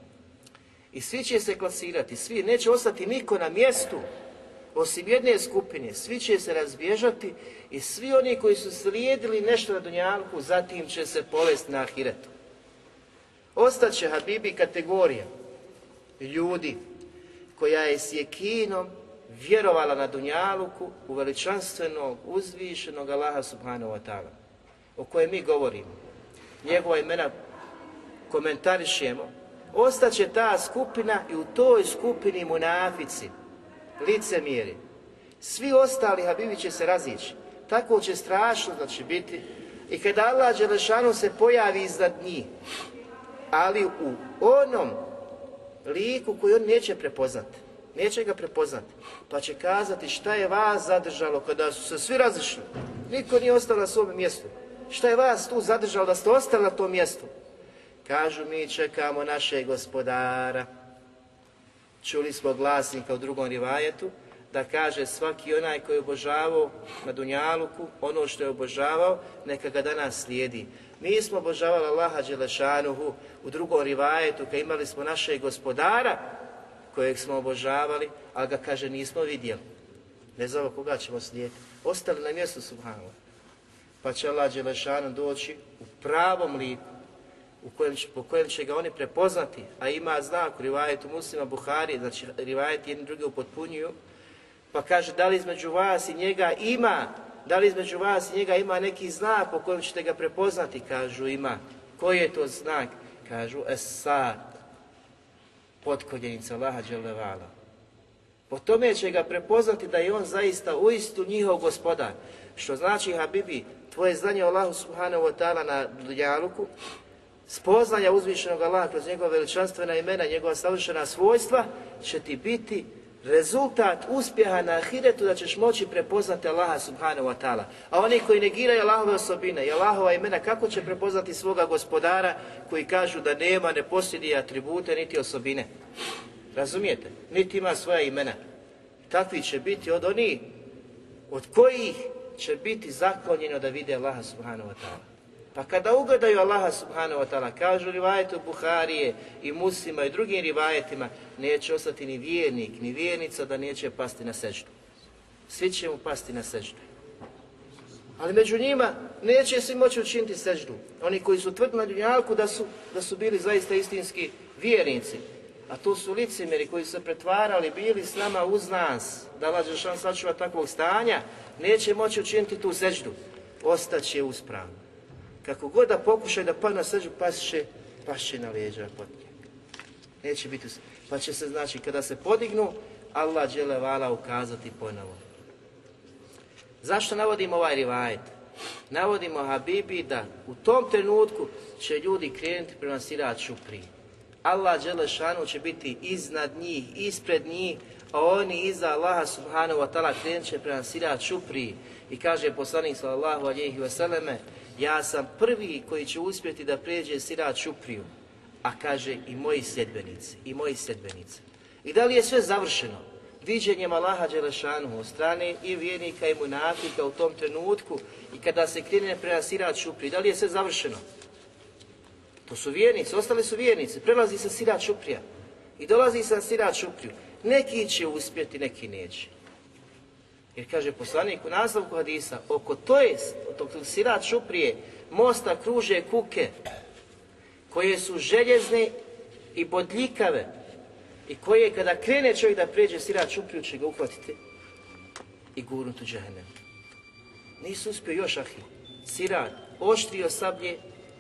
I svi će se klasirati, svi, neće ostati niko na mjestu, osim jedne skupine, svi će se razbježati i svi oni koji su slijedili nešto na Dunjanku, zatim će se povesti na Ahiretu. Ostaće Habibi kategorija ljudi koja je s jekinom vjerovala na Dunjaluku u veličanstvenog, uzvišenog Allaha subhanahu wa ta'ala o kojem mi govorimo. Njegova imena komentarišemo. Ostaće ta skupina i u toj skupini munafici, licemjeri. Svi ostali Habibi će se razići. Tako će strašno da znači, će biti. I kada Allah Đelešanu se pojavi iznad njih, ali u onom liku koju on neće prepoznati. Neće ga prepoznati. Pa će kazati šta je vas zadržalo kada su se svi razišli. Niko nije ostao na svom mjestu. Šta je vas tu zadržalo da ste ostali na tom mjestu? Kažu mi čekamo našeg gospodara. Čuli smo glasnika u drugom rivajetu da kaže svaki onaj koji je obožavao na Dunjaluku ono što je obožavao neka ga danas slijedi. Nismo obožavali Allaha Đelešanuhu u drugom rivajetu kad imali smo našeg gospodara kojeg smo obožavali, ali ga kaže nismo vidjeli. Ne znamo koga ćemo slijediti. Ostali na mjestu Subhanallah. Pa će Allah Đelešanuhu doći u pravom liku u kojem, po kojem će ga oni prepoznati, a ima znak u rivajetu muslima Buhari, znači rivajeti jedni drugi upotpunjuju, pa kaže da li između vas i njega ima da li između vas i njega ima neki znak po kojem ćete ga prepoznati? Kažu ima. Koji je to znak? Kažu Esad. Potkoljenica Laha Đelevala. Po tome će ga prepoznati da je on zaista uistinu njihov gospodar. Što znači, Habibi, tvoje znanje o Allahu subhanahu wa ta'ala na dunjaluku, spoznaja uzvišenog Allaha kroz njegova veličanstvena imena, njegova savršena svojstva, će ti biti rezultat uspjeha na ahiretu da ćeš moći prepoznati Allaha subhanahu wa ta'ala. A oni koji negiraju Allahove osobine i Allahova imena, kako će prepoznati svoga gospodara koji kažu da nema, ne posjedi atribute niti osobine? Razumijete? Niti ima svoja imena. Takvi će biti od onih od kojih će biti zaklonjeno da vide Allaha subhanahu wa ta'ala. Pa kada ugledaju Allaha subhanahu wa ta'ala, kažu rivajetu Buharije i musima i drugim rivajetima, neće ostati ni vjernik, ni vjernica da neće pasti na seždu. Svi će mu pasti na seždu. Ali među njima neće svi moći učiniti seždu. Oni koji su tvrdili na da su, da su bili zaista istinski vjernici. A to su licimeri koji su se pretvarali, bili s nama uz nas, da lađe šan sačuva takvog stanja, neće moći učiniti tu seždu. Ostaće uspravno. Kako god da pokušaj da pa na srđu, pa će na leđa potke. Neće biti, pa će se znači kada se podignu, Allah žele vala ukazati ponovo. Zašto navodimo ovaj rivajet? Navodimo Habibi da u tom trenutku će ljudi krenuti prema siraču prije. Allah Đelešanu će biti iznad njih, ispred njih, a oni iza Allaha subhanahu wa ta'ala krenut će prema siraču I kaže poslanik sallallahu alihi wasaleme, ja sam prvi koji će uspjeti da pređe Sira Čupriju, a kaže i moji sedbenici, i moji sedbenice. I da li je sve završeno? Viđenjem Allaha Đelešanu od strane i vjernika i munafika u tom trenutku i kada se krene prema sirat Čupriju, da li je sve završeno? To su vjernici, ostali su vjernici, prelazi se Sira Čuprija i dolazi sam Sira sirat Neki će uspjeti, neki neće. Jer kaže poslanik u nastavku hadisa, oko to tog sirat šuprije, mosta kruže kuke, koje su željezne i bodljikave, i koje kada krene čovjek da pređe sirat šupriju će ga uhvatiti i gurnuti u džahenem. Nisu uspio još ahi. Sirat, oštrije sablje,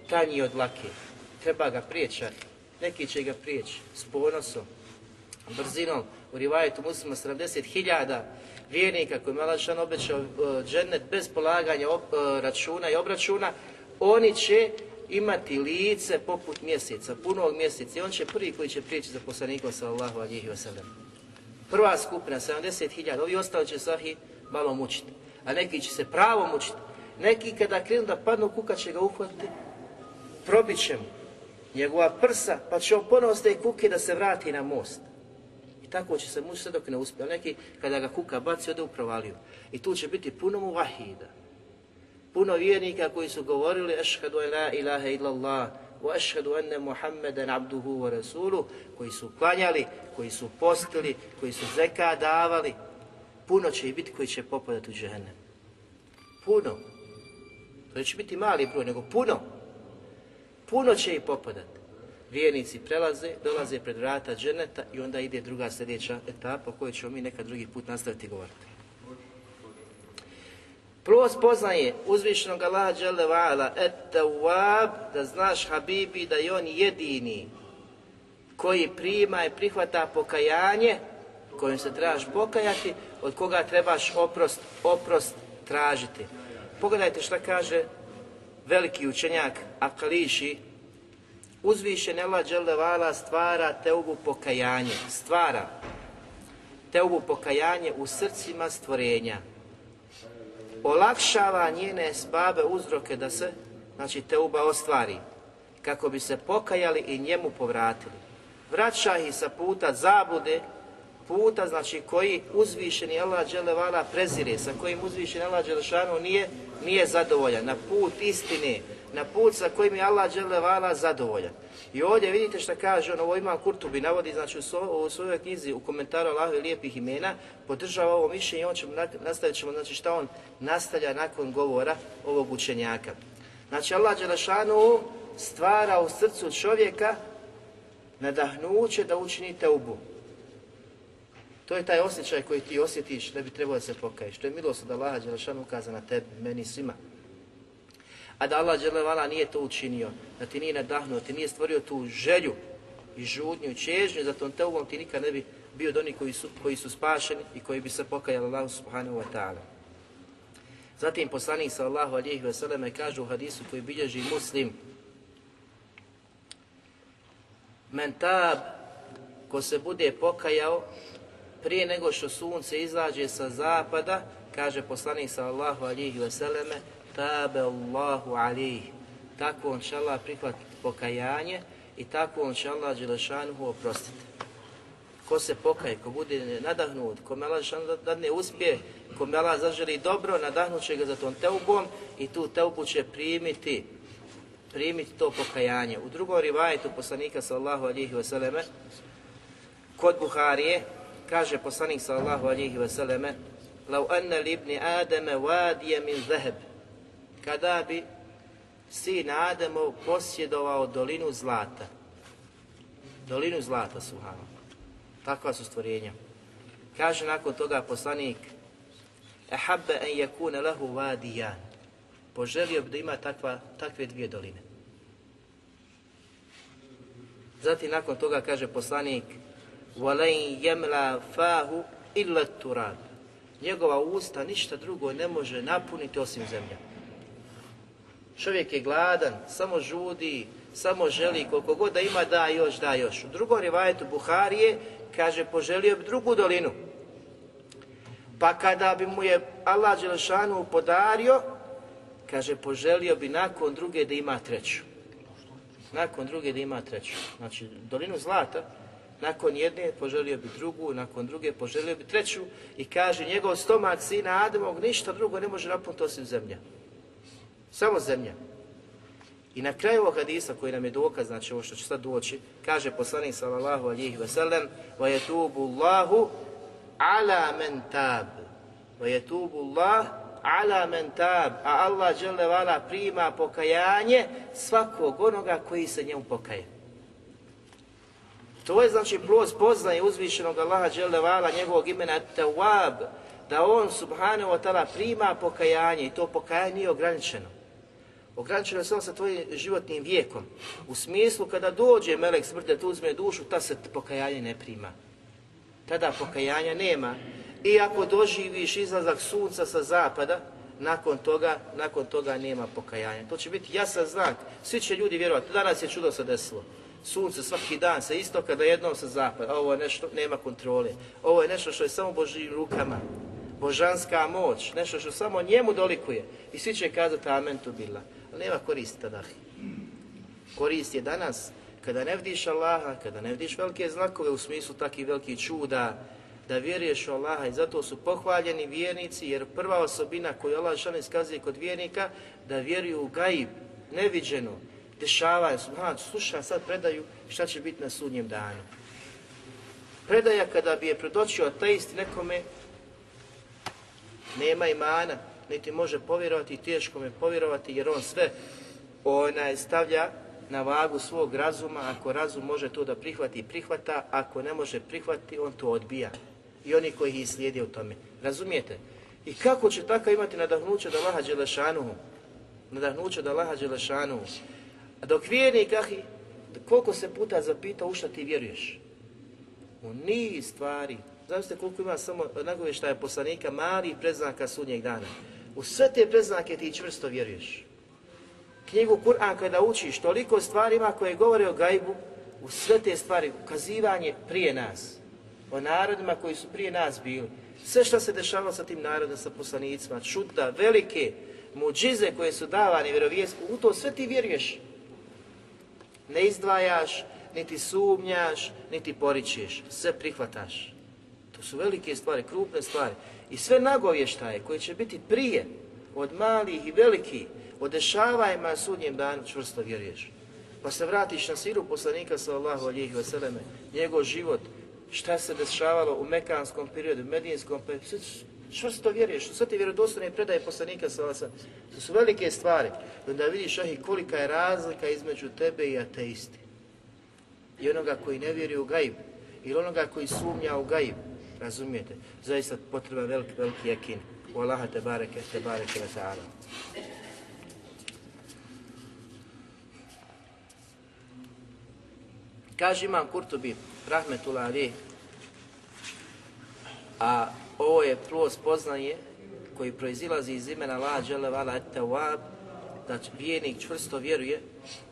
tanji od lake. Treba ga prijeći Neki će ga prijeći s ponosom, brzinom, u rivajetu muslima 70.000 vjernika koji je Allah obećao e, džennet bez polaganja e, računa i obračuna, oni će imati lice poput mjeseca, punog mjeseca i on će prvi koji će prijeći za poslanikom sallallahu alihi wasallam. Prva skupina, 70.000, ovi ostali će sahi malo mučiti, a neki će se pravo mučiti. Neki kada krenu da padnu kuka će ga uhvatiti, probit će mu njegova prsa, pa će on ponovno te kuke da se vrati na most tako će se mu sve dok ne uspije. Neki kada ga kuka baci, ode u provaliju. I tu će biti puno mu vahida. Puno vjernika koji su govorili Ašhadu la ilaha illallah, wa Ašhadu enne Muhammeden abduhu wa rasulu, koji su klanjali, koji su postili, koji su zeka davali. Puno će i biti koji će popadati u džehennem. Puno. To neće biti mali broj, nego puno. Puno će i popadati vjernici prelaze, dolaze pred vrata dženeta i onda ide druga sljedeća etapa o kojoj ćemo mi nekad drugi put nastaviti govoriti. Prvo spoznaje uzvišnog Allaha dželevala et da znaš Habibi da je on jedini koji prima i prihvata pokajanje kojim se trebaš pokajati, od koga trebaš oprost, oprost tražiti. Pogledajte šta kaže veliki učenjak Akališi Uzvišen Allah dželevala stvara teubu pokajanje, stvara teubu pokajanje u srcima stvorenja. Olakšava njene sbabe uzroke da se, znači teuba ostvari, kako bi se pokajali i njemu povratili. Vraća ih sa puta zabude, puta znači koji uzvišeni Allah prezire, sa kojim uzvišeni Allah nije, nije zadovoljan, na put istine, na put sa kojim je Allah dželevala zadovoljan. I ovdje vidite što kaže on ovo ima Kurtubi, navodi znači u, so, u svojoj knjizi u komentaru Allahove lijepih imena, podržava ovo mišljenje i on ćemo, nastavit ćemo znači šta on nastavlja nakon govora ovog učenjaka. Znači Allah Đelešanu stvara u srcu čovjeka nadahnuće da učini teubu. To je taj osjećaj koji ti osjetiš da bi trebalo da se pokaješ. To je milost od Allaha Đelešanu ukaza na tebe, meni svima a da Allah nije to učinio, da ti nije nadahnuo, ti nije stvorio tu želju i žudnju i čežnju, za tom teubom ti nikad ne bi bio od onih koji su, koji su spašeni i koji bi se pokajali Allahu subhanahu wa ta'ala. Zatim poslanik sallallahu alihi vseleme kaže u hadisu koji bilježi muslim Men tab ko se bude pokajao prije nego što sunce izađe sa zapada, kaže poslanik sallallahu alihi vseleme, tabe Allahu alih. Tako on će Allah prihvatiti pokajanje i tako on će Allah Đelešanuhu oprostiti. Ko se pokaje, ko bude nadahnut, komela Allah dadne uspjeh, uspije, Allah zaželi dobro, nadahnut će ga za tom teubom i tu teubu će primiti primiti to pokajanje. U drugom rivajetu poslanika sallahu alihi vseleme, kod Buharije, kaže poslanik sallahu alihi vseleme, لو أن لابن آدم واديا min ذهب kada bi sin Ademov posjedovao dolinu zlata. Dolinu zlata, suhano. Takva su stvorenja. Kaže nakon toga poslanik Ehabbe en yakuna lahu vadijan. Poželio bi da ima takva, takve dvije doline. Zatim nakon toga kaže poslanik Walain jemla fahu illa turab. Njegova usta ništa drugo ne može napuniti osim zemlja. Čovjek je gladan, samo žudi, samo želi, koliko god da ima, da još, da još. U drugom rivajetu Buharije kaže, poželio bi drugu dolinu. Pa kada bi mu je Allah Đelešanu podario, kaže, poželio bi nakon druge da ima treću. Nakon druge da ima treću. Znači, dolinu zlata, nakon jedne poželio bi drugu, nakon druge poželio bi treću i kaže njegov stomac, sina Adamog ništa drugo ne može napuniti osim zemlja. Samo zemlja. I na kraju ovog hadisa koji nam je dokaz, znači ovo što će sad doći, kaže poslanik sallallahu alihi wasallam وَيَتُوبُ اللَّهُ عَلَى مَنْ تَاب وَيَتُوبُ اللَّهُ عَلَى مَنْ A Allah vala prima pokajanje svakog onoga koji se njemu pokaje. To je znači plus poznaje uzvišenog Allaha vala njegovog imena Tawab, da on subhanahu wa ta'ala prima pokajanje i to pokajanje nije ograničeno. Ograničeno je samo sa tvojim životnim vijekom. U smislu kada dođe melek smrti da uzme dušu, ta se pokajanje ne prima. Tada pokajanja nema. I ako doživiš izlazak sunca sa zapada, nakon toga, nakon toga nema pokajanja. To će biti jasan znak. Svi će ljudi vjerovati. Danas je čudo se desilo. Sunce svaki dan sa istoka da jednom sa zapada. Ovo je nešto, nema kontrole. Ovo je nešto što je samo Božim rukama. Božanska moć. Nešto što samo njemu dolikuje. I svi će kazati amen tu bila nema koristi tada. Korist je danas kada ne vidiš Allaha, kada ne vidiš velike znakove u smislu takih velikih čuda, da vjeruješ u Allaha i zato su pohvaljeni vjernici jer prva osobina koju Allah šan iskazuje kod vjernika da vjeruju u gaib, neviđeno, dešavaju, subhan, sluša sad predaju šta će biti na sudnjem danu. Predaja kada bi je predočio ateist nekome nema imana, niti može povjerovati i teško me povjerovati jer on sve onaj stavlja na vagu svog razuma, ako razum može to da prihvati, prihvata, ako ne može prihvati, on to odbija. I oni koji ih slijede u tome. Razumijete? I kako će tako imati nadahnuće da Laha Đelešanuhu? Nadahnuće da Laha Đelešanuhu. A dok vjernik, ahi, koliko se puta zapita u ti vjeruješ? U niz stvari. Znate koliko ima samo nagovještaja poslanika, malih preznaka sudnjeg dana. U sve te preznake ti čvrsto vjeruješ. Knjigu Kur'an kada učiš, toliko stvarima koje govore o gajbu, u sve te stvari, ukazivanje prije nas, o narodima koji su prije nas bili, sve što se dešavalo sa tim narodom, sa poslanicima, čuta, velike, muđize koje su davane vjerovijesku, u to sve ti vjeruješ. Ne izdvajaš, niti sumnjaš, niti poričeš, sve prihvataš. To su velike stvari, krupne stvari. I sve nagovještaje koje će biti prije, od malih i velikih, od dešavajima sudnjem danu čvrsto vjeruješ. Pa se vratiš na siru poslanika sallallahu alihi vseleme, njegov život, šta se dešavalo u mekanskom periodu, medijinskom periodu, čvrsto vjeruješ, sve ti vjerodostojne predaje poslanika sallallahu alihi To su velike stvari. Onda vidiš, kolika je razlika između tebe i ateisti. I onoga koji ne vjeruje u gajb, ili onoga koji sumnja u gajb Razumijete? Zaista potreba veliki, veliki jakin. U Allaha te bareke, te bareke wa ta'ala. Kaže Imam Kurtubi, rahmetullah a ovo je plus poznaje koji proizilazi iz imena La vala, Tawab, da čvrsto vjeruje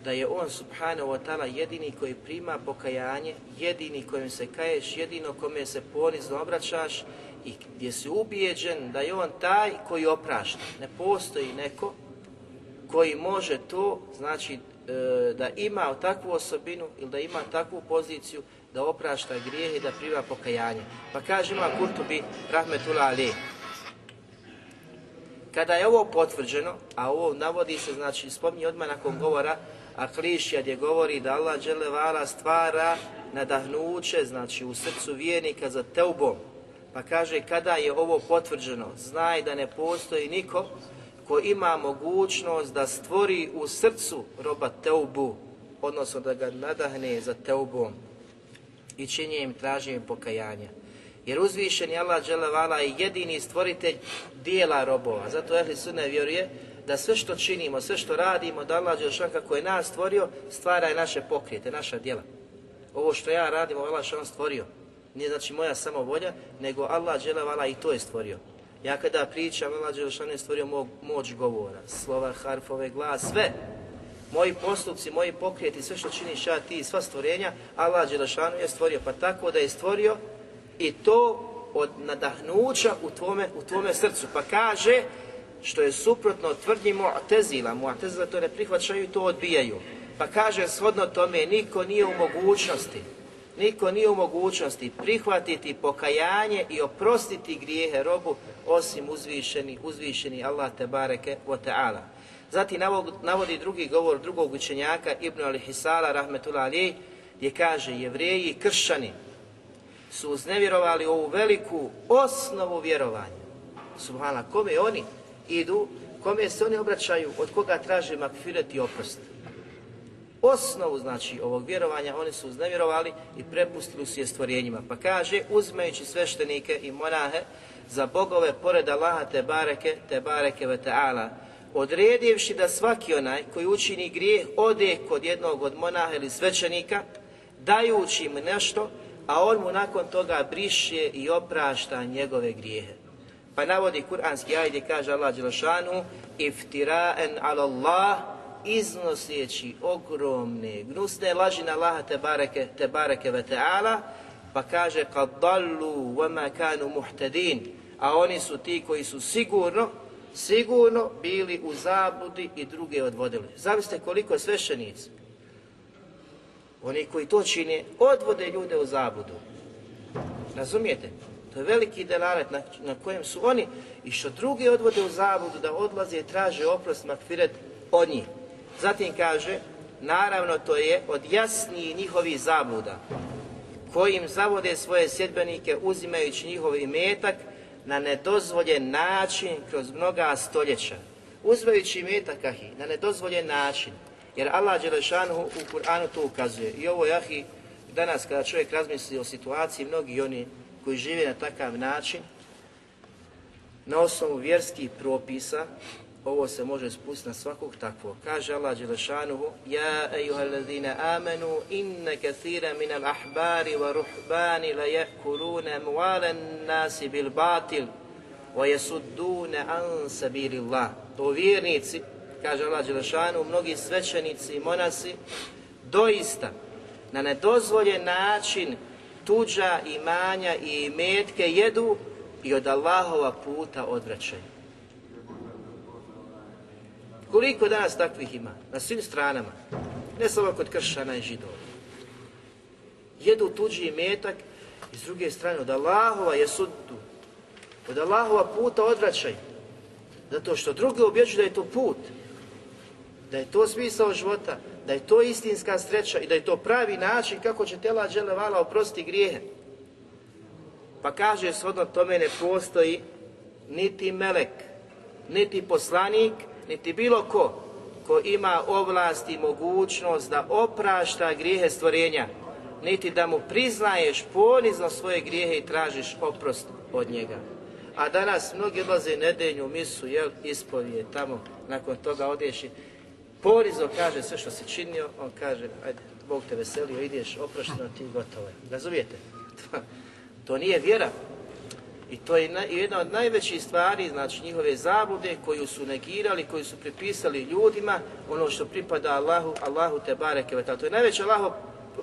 da je on subhanahu wa ta'ala jedini koji prima pokajanje, jedini kojim se kaješ, jedino kome se ponizno obraćaš i gdje si ubijeđen da je on taj koji oprašta. Ne postoji neko koji može to, znači e, da ima takvu osobinu ili da ima takvu poziciju da oprašta grijeh i da prima pokajanje. Pa kaže ima Kurtubi Rahmetullah Ali, kada je ovo potvrđeno, a ovo navodi se, znači, spomni odmah nakon govora Klišija gdje govori da Allah dželevala stvara nadahnuće, znači u srcu vjernika za teubom. Pa kaže kada je ovo potvrđeno, znaj da ne postoji niko ko ima mogućnost da stvori u srcu roba teubu, odnosno da ga nadahne za teubom i čini im traženjem pokajanja. Jer uzvišeni Allah dželevala je jedini stvoritelj dijela robova. Zato Ehli Sunne vjeruje da sve što činimo, sve što radimo, da Allah Đelšan kako je nas stvorio, stvara je naše pokrete, naša djela. Ovo što ja radim, Allah što on stvorio. Nije znači moja samo volja, nego Allah dželevala i to je stvorio. Ja kada pričam, Allah je stvorio moć govora, slova, harfove, glas, sve. Moji postupci, moji pokreti, sve što činiš ja ti, sva stvorenja, Allah Đelešanu je stvorio. Pa tako da je stvorio i to od nadahnuća u tvome, u tvome srcu. Pa kaže, što je suprotno tvrdnji Mu'tezila, Mu'tezila to ne prihvaćaju i to odbijaju. Pa kaže, shodno tome, niko nije u mogućnosti, niko nije u mogućnosti prihvatiti pokajanje i oprostiti grijehe robu, osim uzvišeni, uzvišeni Allah te bareke o ta'ala. Zatim navodi drugi govor drugog učenjaka Ibn al-Hisala, rahmetullahi, ali, gdje kaže, jevreji i kršćani, su uznevjerovali ovu veliku osnovu vjerovanja. Subhana, kome oni idu, kome se oni obraćaju, od koga traže makfiret i oprost. Osnovu, znači, ovog vjerovanja oni su uznevjerovali i prepustili su je stvorenjima. Pa kaže, uzmejući sveštenike i monahe za bogove pored Allaha te bareke, te bareke ve ta'ala, odredivši da svaki onaj koji učini grijeh ode kod jednog od monaha ili svećenika, dajući im nešto a on mu nakon toga briše i oprašta njegove grijehe. Pa navodi kuranski ajde i kaže Allah Đelšanu iftiraen ala Allah Iznosjeći ogromne gnusne laži na Allaha te bareke, te bareke ve pa kaže kad dallu vama kanu a oni su ti koji su sigurno sigurno bili u zabudi i druge odvodili. Zavisite koliko svešenici oni koji to čine, odvode ljude u zabudu. Razumijete? To je veliki delaret na, kojem su oni i što drugi odvode u zabudu da odlaze i traže oprost makfiret od njih. Zatim kaže, naravno to je od jasnijih njihovih zabuda kojim zavode svoje sjedbenike uzimajući njihov imetak na nedozvoljen način kroz mnoga stoljeća. Uzmajući imetak na nedozvoljen način. Jer Allah Đelešanu u Kur'anu to ukazuje. I ovo jahi danas kada čovjek razmisli o situaciji, mnogi oni koji žive na takav način, na osnovu vjerskih propisa, ovo se može spustiti na svakog takvog. Kaže Allah Đelešanuhu, Ja amenu amanu, inne kathira minal ahbari wa ruhbani la yakuluna mualen nasi bil batil, wa yasudduna an sabirillah. To vjernici, kaže Allah Đelešanu, mnogi svećenici i monasi doista na nedozvoljen način tuđa imanja i metke jedu i od Allahova puta odvraćaju. Koliko danas takvih ima? Na svim stranama. Ne samo kod kršana i židova. Jedu tuđi metak i s druge strane od Allahova je suddu. Od Allahova puta odvraćaju. Zato što drugi objeđuju da je to put. Da je to smisao života, da je to istinska sreća i da je to pravi način kako će tela dželevala oprostiti grijehe. Pa kaže, shodno tome ne postoji niti melek, niti poslanik, niti bilo ko ko ima ovlast i mogućnost da oprašta grijehe stvorenja, niti da mu priznaješ ponizno svoje grijehe i tražiš oprost od njega. A danas mnogi odlaze nedenju misu, jel, ispovije tamo, nakon toga odješi porizo, kaže sve što si činio, on kaže, ajde, Bog te veselio, ideš, oprošteno ti gotovo je. Razumijete? To, to nije vjera. I to je jedna od najvećih stvari, znači njihove zabude koju su negirali, koju su pripisali ljudima, ono što pripada Allahu, Allahu te bareke To je najveće Allaho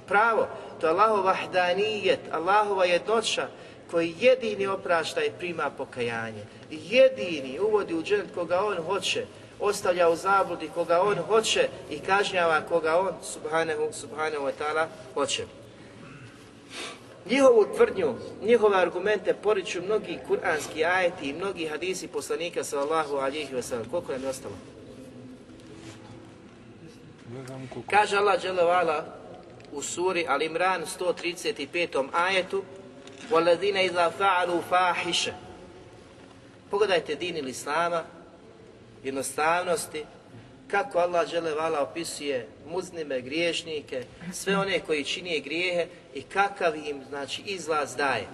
pravo, to je Allaho vahdanijet, Allahova jednoća koji jedini oprašta i prima pokajanje. Jedini uvodi u dženet koga on hoće, ostavlja u zabludi koga on hoće i kažnjava koga on subhanahu, subhanahu wa ta'ala hoće. Njihovu tvrdnju, njihove argumente poriču mnogi kuranski ajeti i mnogi hadisi poslanika sallallahu alihi wasallam. Koliko je je ostalo? Kaže Allah dželevala u suri Al Imran 135. ajetu وَالَّذِينَ إِذَا فَعَلُوا فَاحِشَ Pogledajte din ili slama, jednostavnosti, kako Allah žele vala opisuje muznime, griješnike, sve one koji činije grijehe i kakav im znači izlaz daje.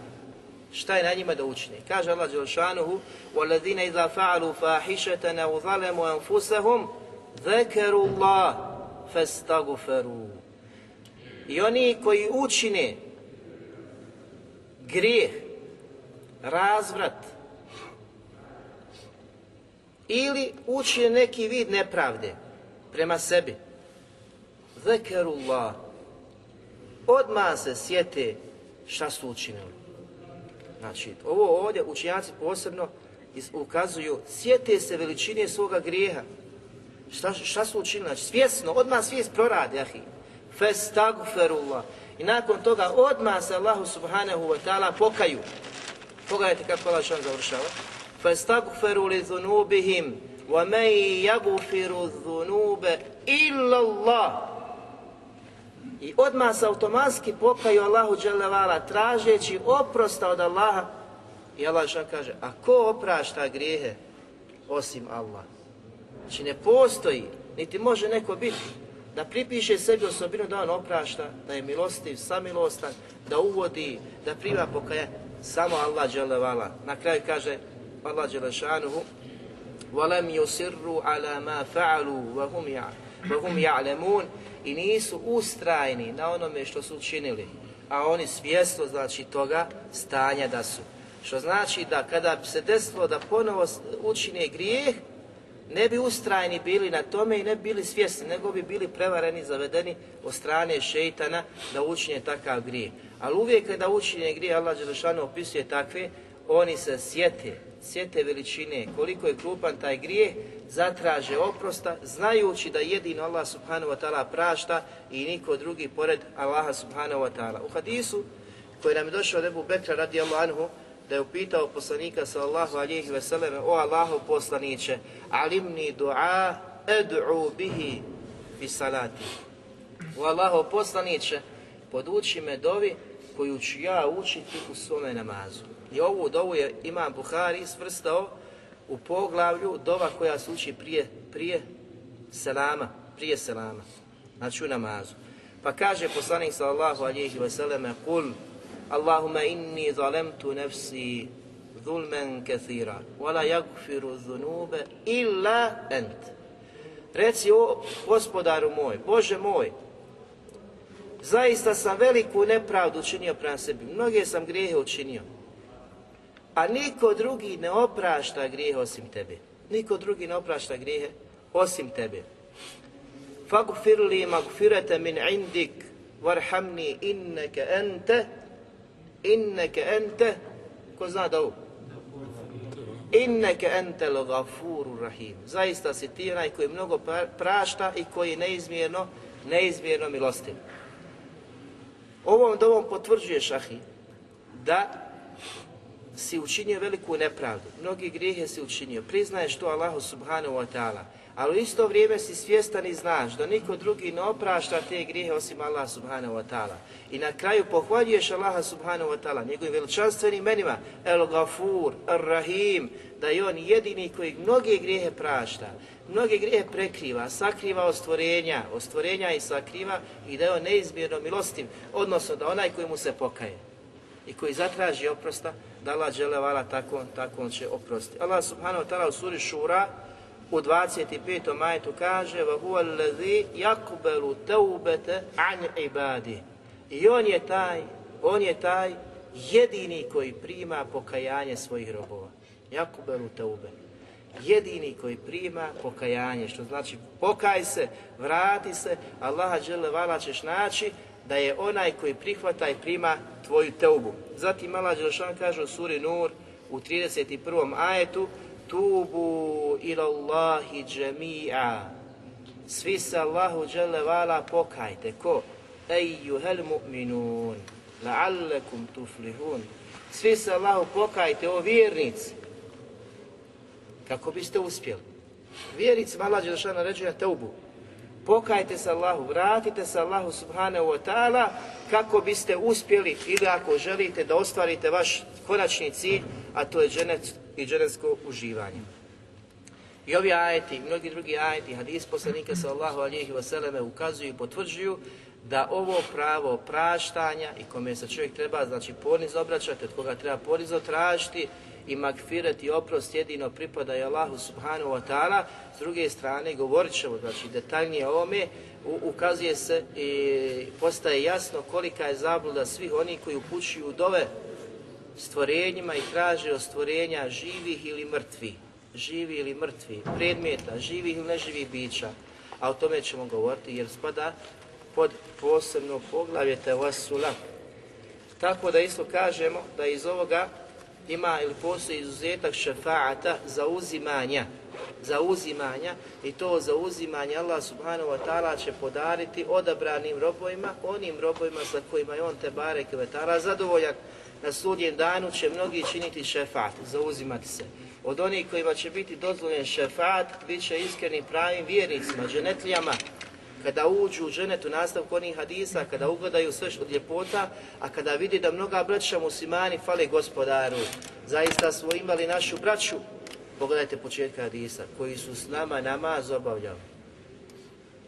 Šta je na njima da učini? Kaže Allah Đelšanuhu وَالَّذِينَ إِذَا فَعَلُوا فَاحِشَتَنَا وَظَلَمُوا أَنْفُسَهُمْ ذَكَرُوا اللَّهُ فَاسْتَغُفَرُوا I oni koji učine grijeh, razvrat, ili uči neki vid nepravde prema sebi. Zekerullah. Odmah se sjete šta su učinili. Znači, ovo ovdje učinjaci posebno ukazuju, sjete se veličine svoga grijeha. Šta, šta su učinili? Znači, svjesno, odmah svijest proradi. ahi. Festagferullah. I nakon toga odmah se Allahu subhanahu wa ta'ala pokaju. Pogledajte kako Allah završava. فاستغفروا لِذُنُوبِهِمْ وَمَنْ يَغْفِرُ الذُّنُوبَ إِلَّا اللَّهُ I odmah se automatski pokaju Allahu Đelevala tražeći oprosta od Allaha i Allah kaže a ko oprašta grijehe osim Allah. Znači ne postoji, niti može neko biti da pripiše sebi osobinu da on oprašta, da je milostiv, samilostan, da uvodi, da priva pokaja Samo Allah Đelevala. Na kraju kaže Allah Đelešanuhu وَلَمْ عَلَى مَا فَعَلُوا وَهُمْ يَعْلَمُونَ I nisu ustrajni na onome što su učinili, a oni svjesno znači toga stanja da su. Što znači da kada bi se desilo da ponovo učine grijeh, ne bi ustrajni bili na tome i ne bi bili svjesni, nego bi bili prevareni, zavedeni od strane šeitana da učine takav grijeh. Ali uvijek kada učine grijeh, Allah Đelešanu opisuje takve, oni se sjete, sjete veličine, koliko je krupan taj grijeh, zatraže oprosta, znajući da jedino Allah subhanahu wa ta'ala prašta i niko drugi pored Allaha subhanahu wa ta'ala. U hadisu koji nam je došao od Ebu Bekra radi da je upitao poslanika Allahu alihi veseleme, o Allahu poslaniće, alimni dua ed'u bihi fi salati. O Allahu poslaniće, poduči me dovi koju ću ja učiti u svome namazu. I ovu dovu je Imam Buhari svrstao u poglavlju dova koja se uči prije, prije selama, prije selama, znači u namazu. Pa kaže poslanik sallallahu alihi wasallam, kul Allahuma inni zalemtu nefsi zulmen kathira, wala jagfiru zunube illa ent. Reci o gospodaru moj, Bože moj, zaista sam veliku nepravdu učinio prema sebi, mnoge sam grijehe učinio, a niko drugi ne oprašta grijehe osim tebe, Niko drugi ne oprašta grijehe osim tebe. Fagfir li magfirata min indik, varhamni inneke ente, inneke ente, ko zna da ovo? Inneke entel gafuru rahim. Zaista si ti onaj koji mnogo prašta i koji neizmjerno, neizmjerno milostiv. Ovom dovom potvrđuje šahi da si učinio veliku nepravdu, mnogi grijehe si učinio, priznaješ to Allahu subhanahu wa ta'ala, ali u isto vrijeme si svjestan i znaš da niko drugi ne oprašta te grijehe osim Allaha subhanahu wa ta'ala. I na kraju pohvaljuješ Allaha subhanahu wa ta'ala njegovim veličanstvenim imenima El Gafur, Rahim, da je on jedini koji mnoge grijehe prašta, mnoge grijehe prekriva, sakriva ostvorenja, ostvorenja i sakriva i da je on neizmjerno milostiv, odnosno da onaj koji mu se pokaje i koji zatraži oprosta, da Allah vala tako, tako on će oprosti. Allah subhanahu wa ta'ala u suri Šura u 25. majtu kaže وَهُوَ الَّذِي يَقْبَلُ تَوْبَتَ عَنْ عِبَادِ I on je taj, on je taj jedini koji prima pokajanje svojih robova. Jakubelu Taube. Jedini koji prima pokajanje, što znači pokaj se, vrati se, Allaha vala ćeš naći, da je onaj koji prihvata i prima tvoju teubu. Zatim Allah Đelšan kaže u suri Nur u 31. ajetu Tubu ila Allahi džemi'a Svi se Allahu dželevala pokajte. Ko? Ejuhel mu'minun La'allekum tuflihun Svi se Allahu pokajte, o vjernici kako biste uspjeli. Vjernici Allah Đelšan naređuje teubu Pokajte se Allahu, vratite se Allahu subhanahu wa ta'ala kako biste uspjeli ili ako želite da ostvarite vaš konačni cilj, a to je dženec i dženecko uživanje. I ovi ajeti, i mnogi drugi ajeti, hadis poslanika sallahu alihi vseleme ukazuju i potvrđuju da ovo pravo praštanja i kome se čovjek treba, znači poniz obraćati, od koga treba ponizo tražiti, i magfiret oprost jedino pripada Allahu subhanu wa ta'ala. S druge strane, govorit ćemo, znači detaljnije o ovome, ukazuje se i postaje jasno kolika je zabluda svih onih koji upućuju dove stvorenjima i traže od stvorenja živih ili mrtvi, živi ili mrtvi, predmeta, živih ili neživih bića. A o tome ćemo govoriti jer spada pod posebno poglavlje Tevasula. Tako da isto kažemo da iz ovoga ima ili postoji izuzetak šefaata zauzimanja, zauzimanja i to zauzimanje Allah subhanahu wa ta'ala će podariti odabranim robovima, onim robovima sa kojima je on te barek i vetara zadovoljak Na sudjem danu će mnogi činiti šefat, zauzimati se. Od onih kojima će biti dozvoljen šefat, bit će iskreni pravim vjernicima, dženetlijama, kada uđu u ženetu nastavku onih hadisa, kada ugledaju sve od ljepota, a kada vidi da mnoga braća muslimani fale gospodaru, zaista smo imali našu braću, pogledajte početka hadisa, koji su s nama namaz obavljali.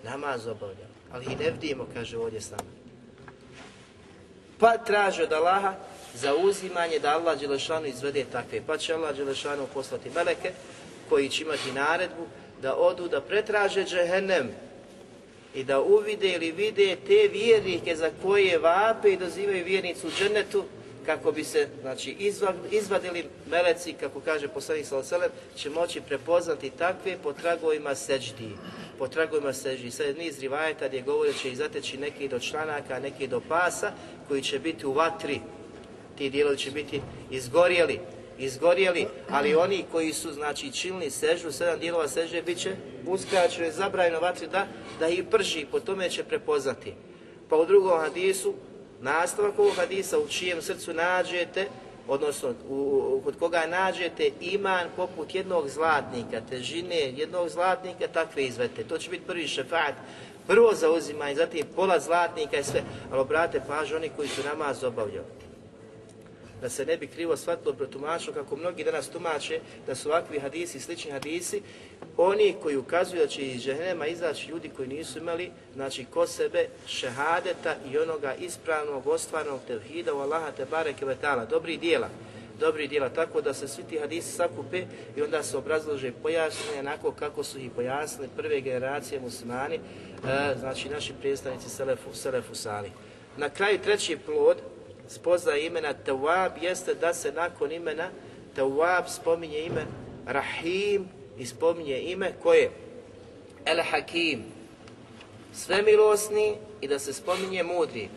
Namaz obavljali. Ali i ne vidimo, kaže ovdje s nama. Pa traže od Allaha za uzimanje da Allah Đelešanu izvede takve. Pa će Allah Đelešanu poslati meleke koji će imati naredbu da odu da pretraže džehennem i da uvide ili vide te vjernike za koje vape i dozivaju vjernicu u kako bi se znači, izvadili meleci, kako kaže poslanik Salasalem, će moći prepoznati takve po tragovima seđdi. Po tragovima seđdi. Sad je niz rivajeta gdje govore će i zateći neki do članaka, neki do pasa koji će biti u vatri. Ti dijelovi će biti izgorjeli izgorjeli, ali oni koji su znači čilni sežu, sedam dijelova seže bit će uskraćeno je zabranjeno vatri da, da ih prži, po tome će prepoznati. Pa u drugom hadisu, nastavak ovog hadisa u čijem srcu nađete, odnosno u, kod koga nađete iman poput jednog zlatnika, težine jednog zlatnika, takve izvete. To će biti prvi šefat, prvo zauzimanje, zatim pola zlatnika i sve. Ali obrate pažu oni koji su namaz obavljali da se ne bi krivo shvatilo protumačilo kako mnogi danas tumače da su ovakvi hadisi slični hadisi oni koji ukazuju da će iz izaći ljudi koji nisu imali znači ko sebe šehadeta i onoga ispravnog ostvarnog tevhida u Allaha te bareke vetala dobrih dijela dobri djela, tako da se svi ti hadisi sakupe i onda se obrazlože i pojasne onako kako su ih pojasnili prve generacije muslimani, e, znači naši predstavnici Selefu, Na kraju treći plod spoznaje imena Tawab jeste da se nakon imena Tawab spominje ime Rahim i spominje ime koje? El Hakim, svemilosni i da se spominje mudri.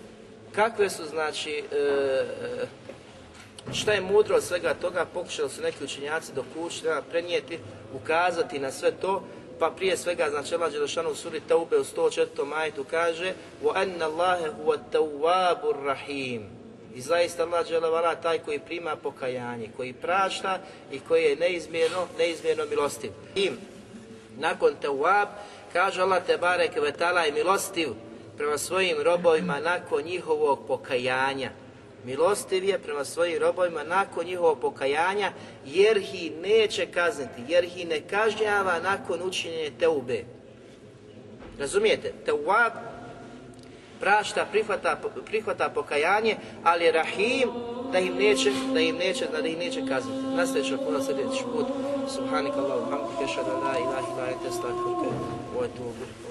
Kakve su znači, e, e, šta je mudro od svega toga, pokušali su neki učenjaci do kućna prenijeti, ukazati na sve to, pa prije svega znači Allah Đelešanu u suri Taube u 104. majtu kaže وَأَنَّ اللَّهَ هُوَ الرَّحِيمُ i zaista Allah vala taj koji prima pokajanje, koji prašta i koji je neizmjerno, neizmjerno milostiv. I nakon tawab kaže Allah te barek vetala i milostiv prema svojim robovima nakon njihovog pokajanja. Milostiv je prema svojim robovima nakon njihovog pokajanja jer ih neće kazniti, jer ih ne kažnjava nakon učinjenja teube. Razumijete? Tawab prašta, prihvata, prihvata pokajanje, ali je rahim da im neće, da im neće, da im neće kazniti. puno sljedeći put. ilahi,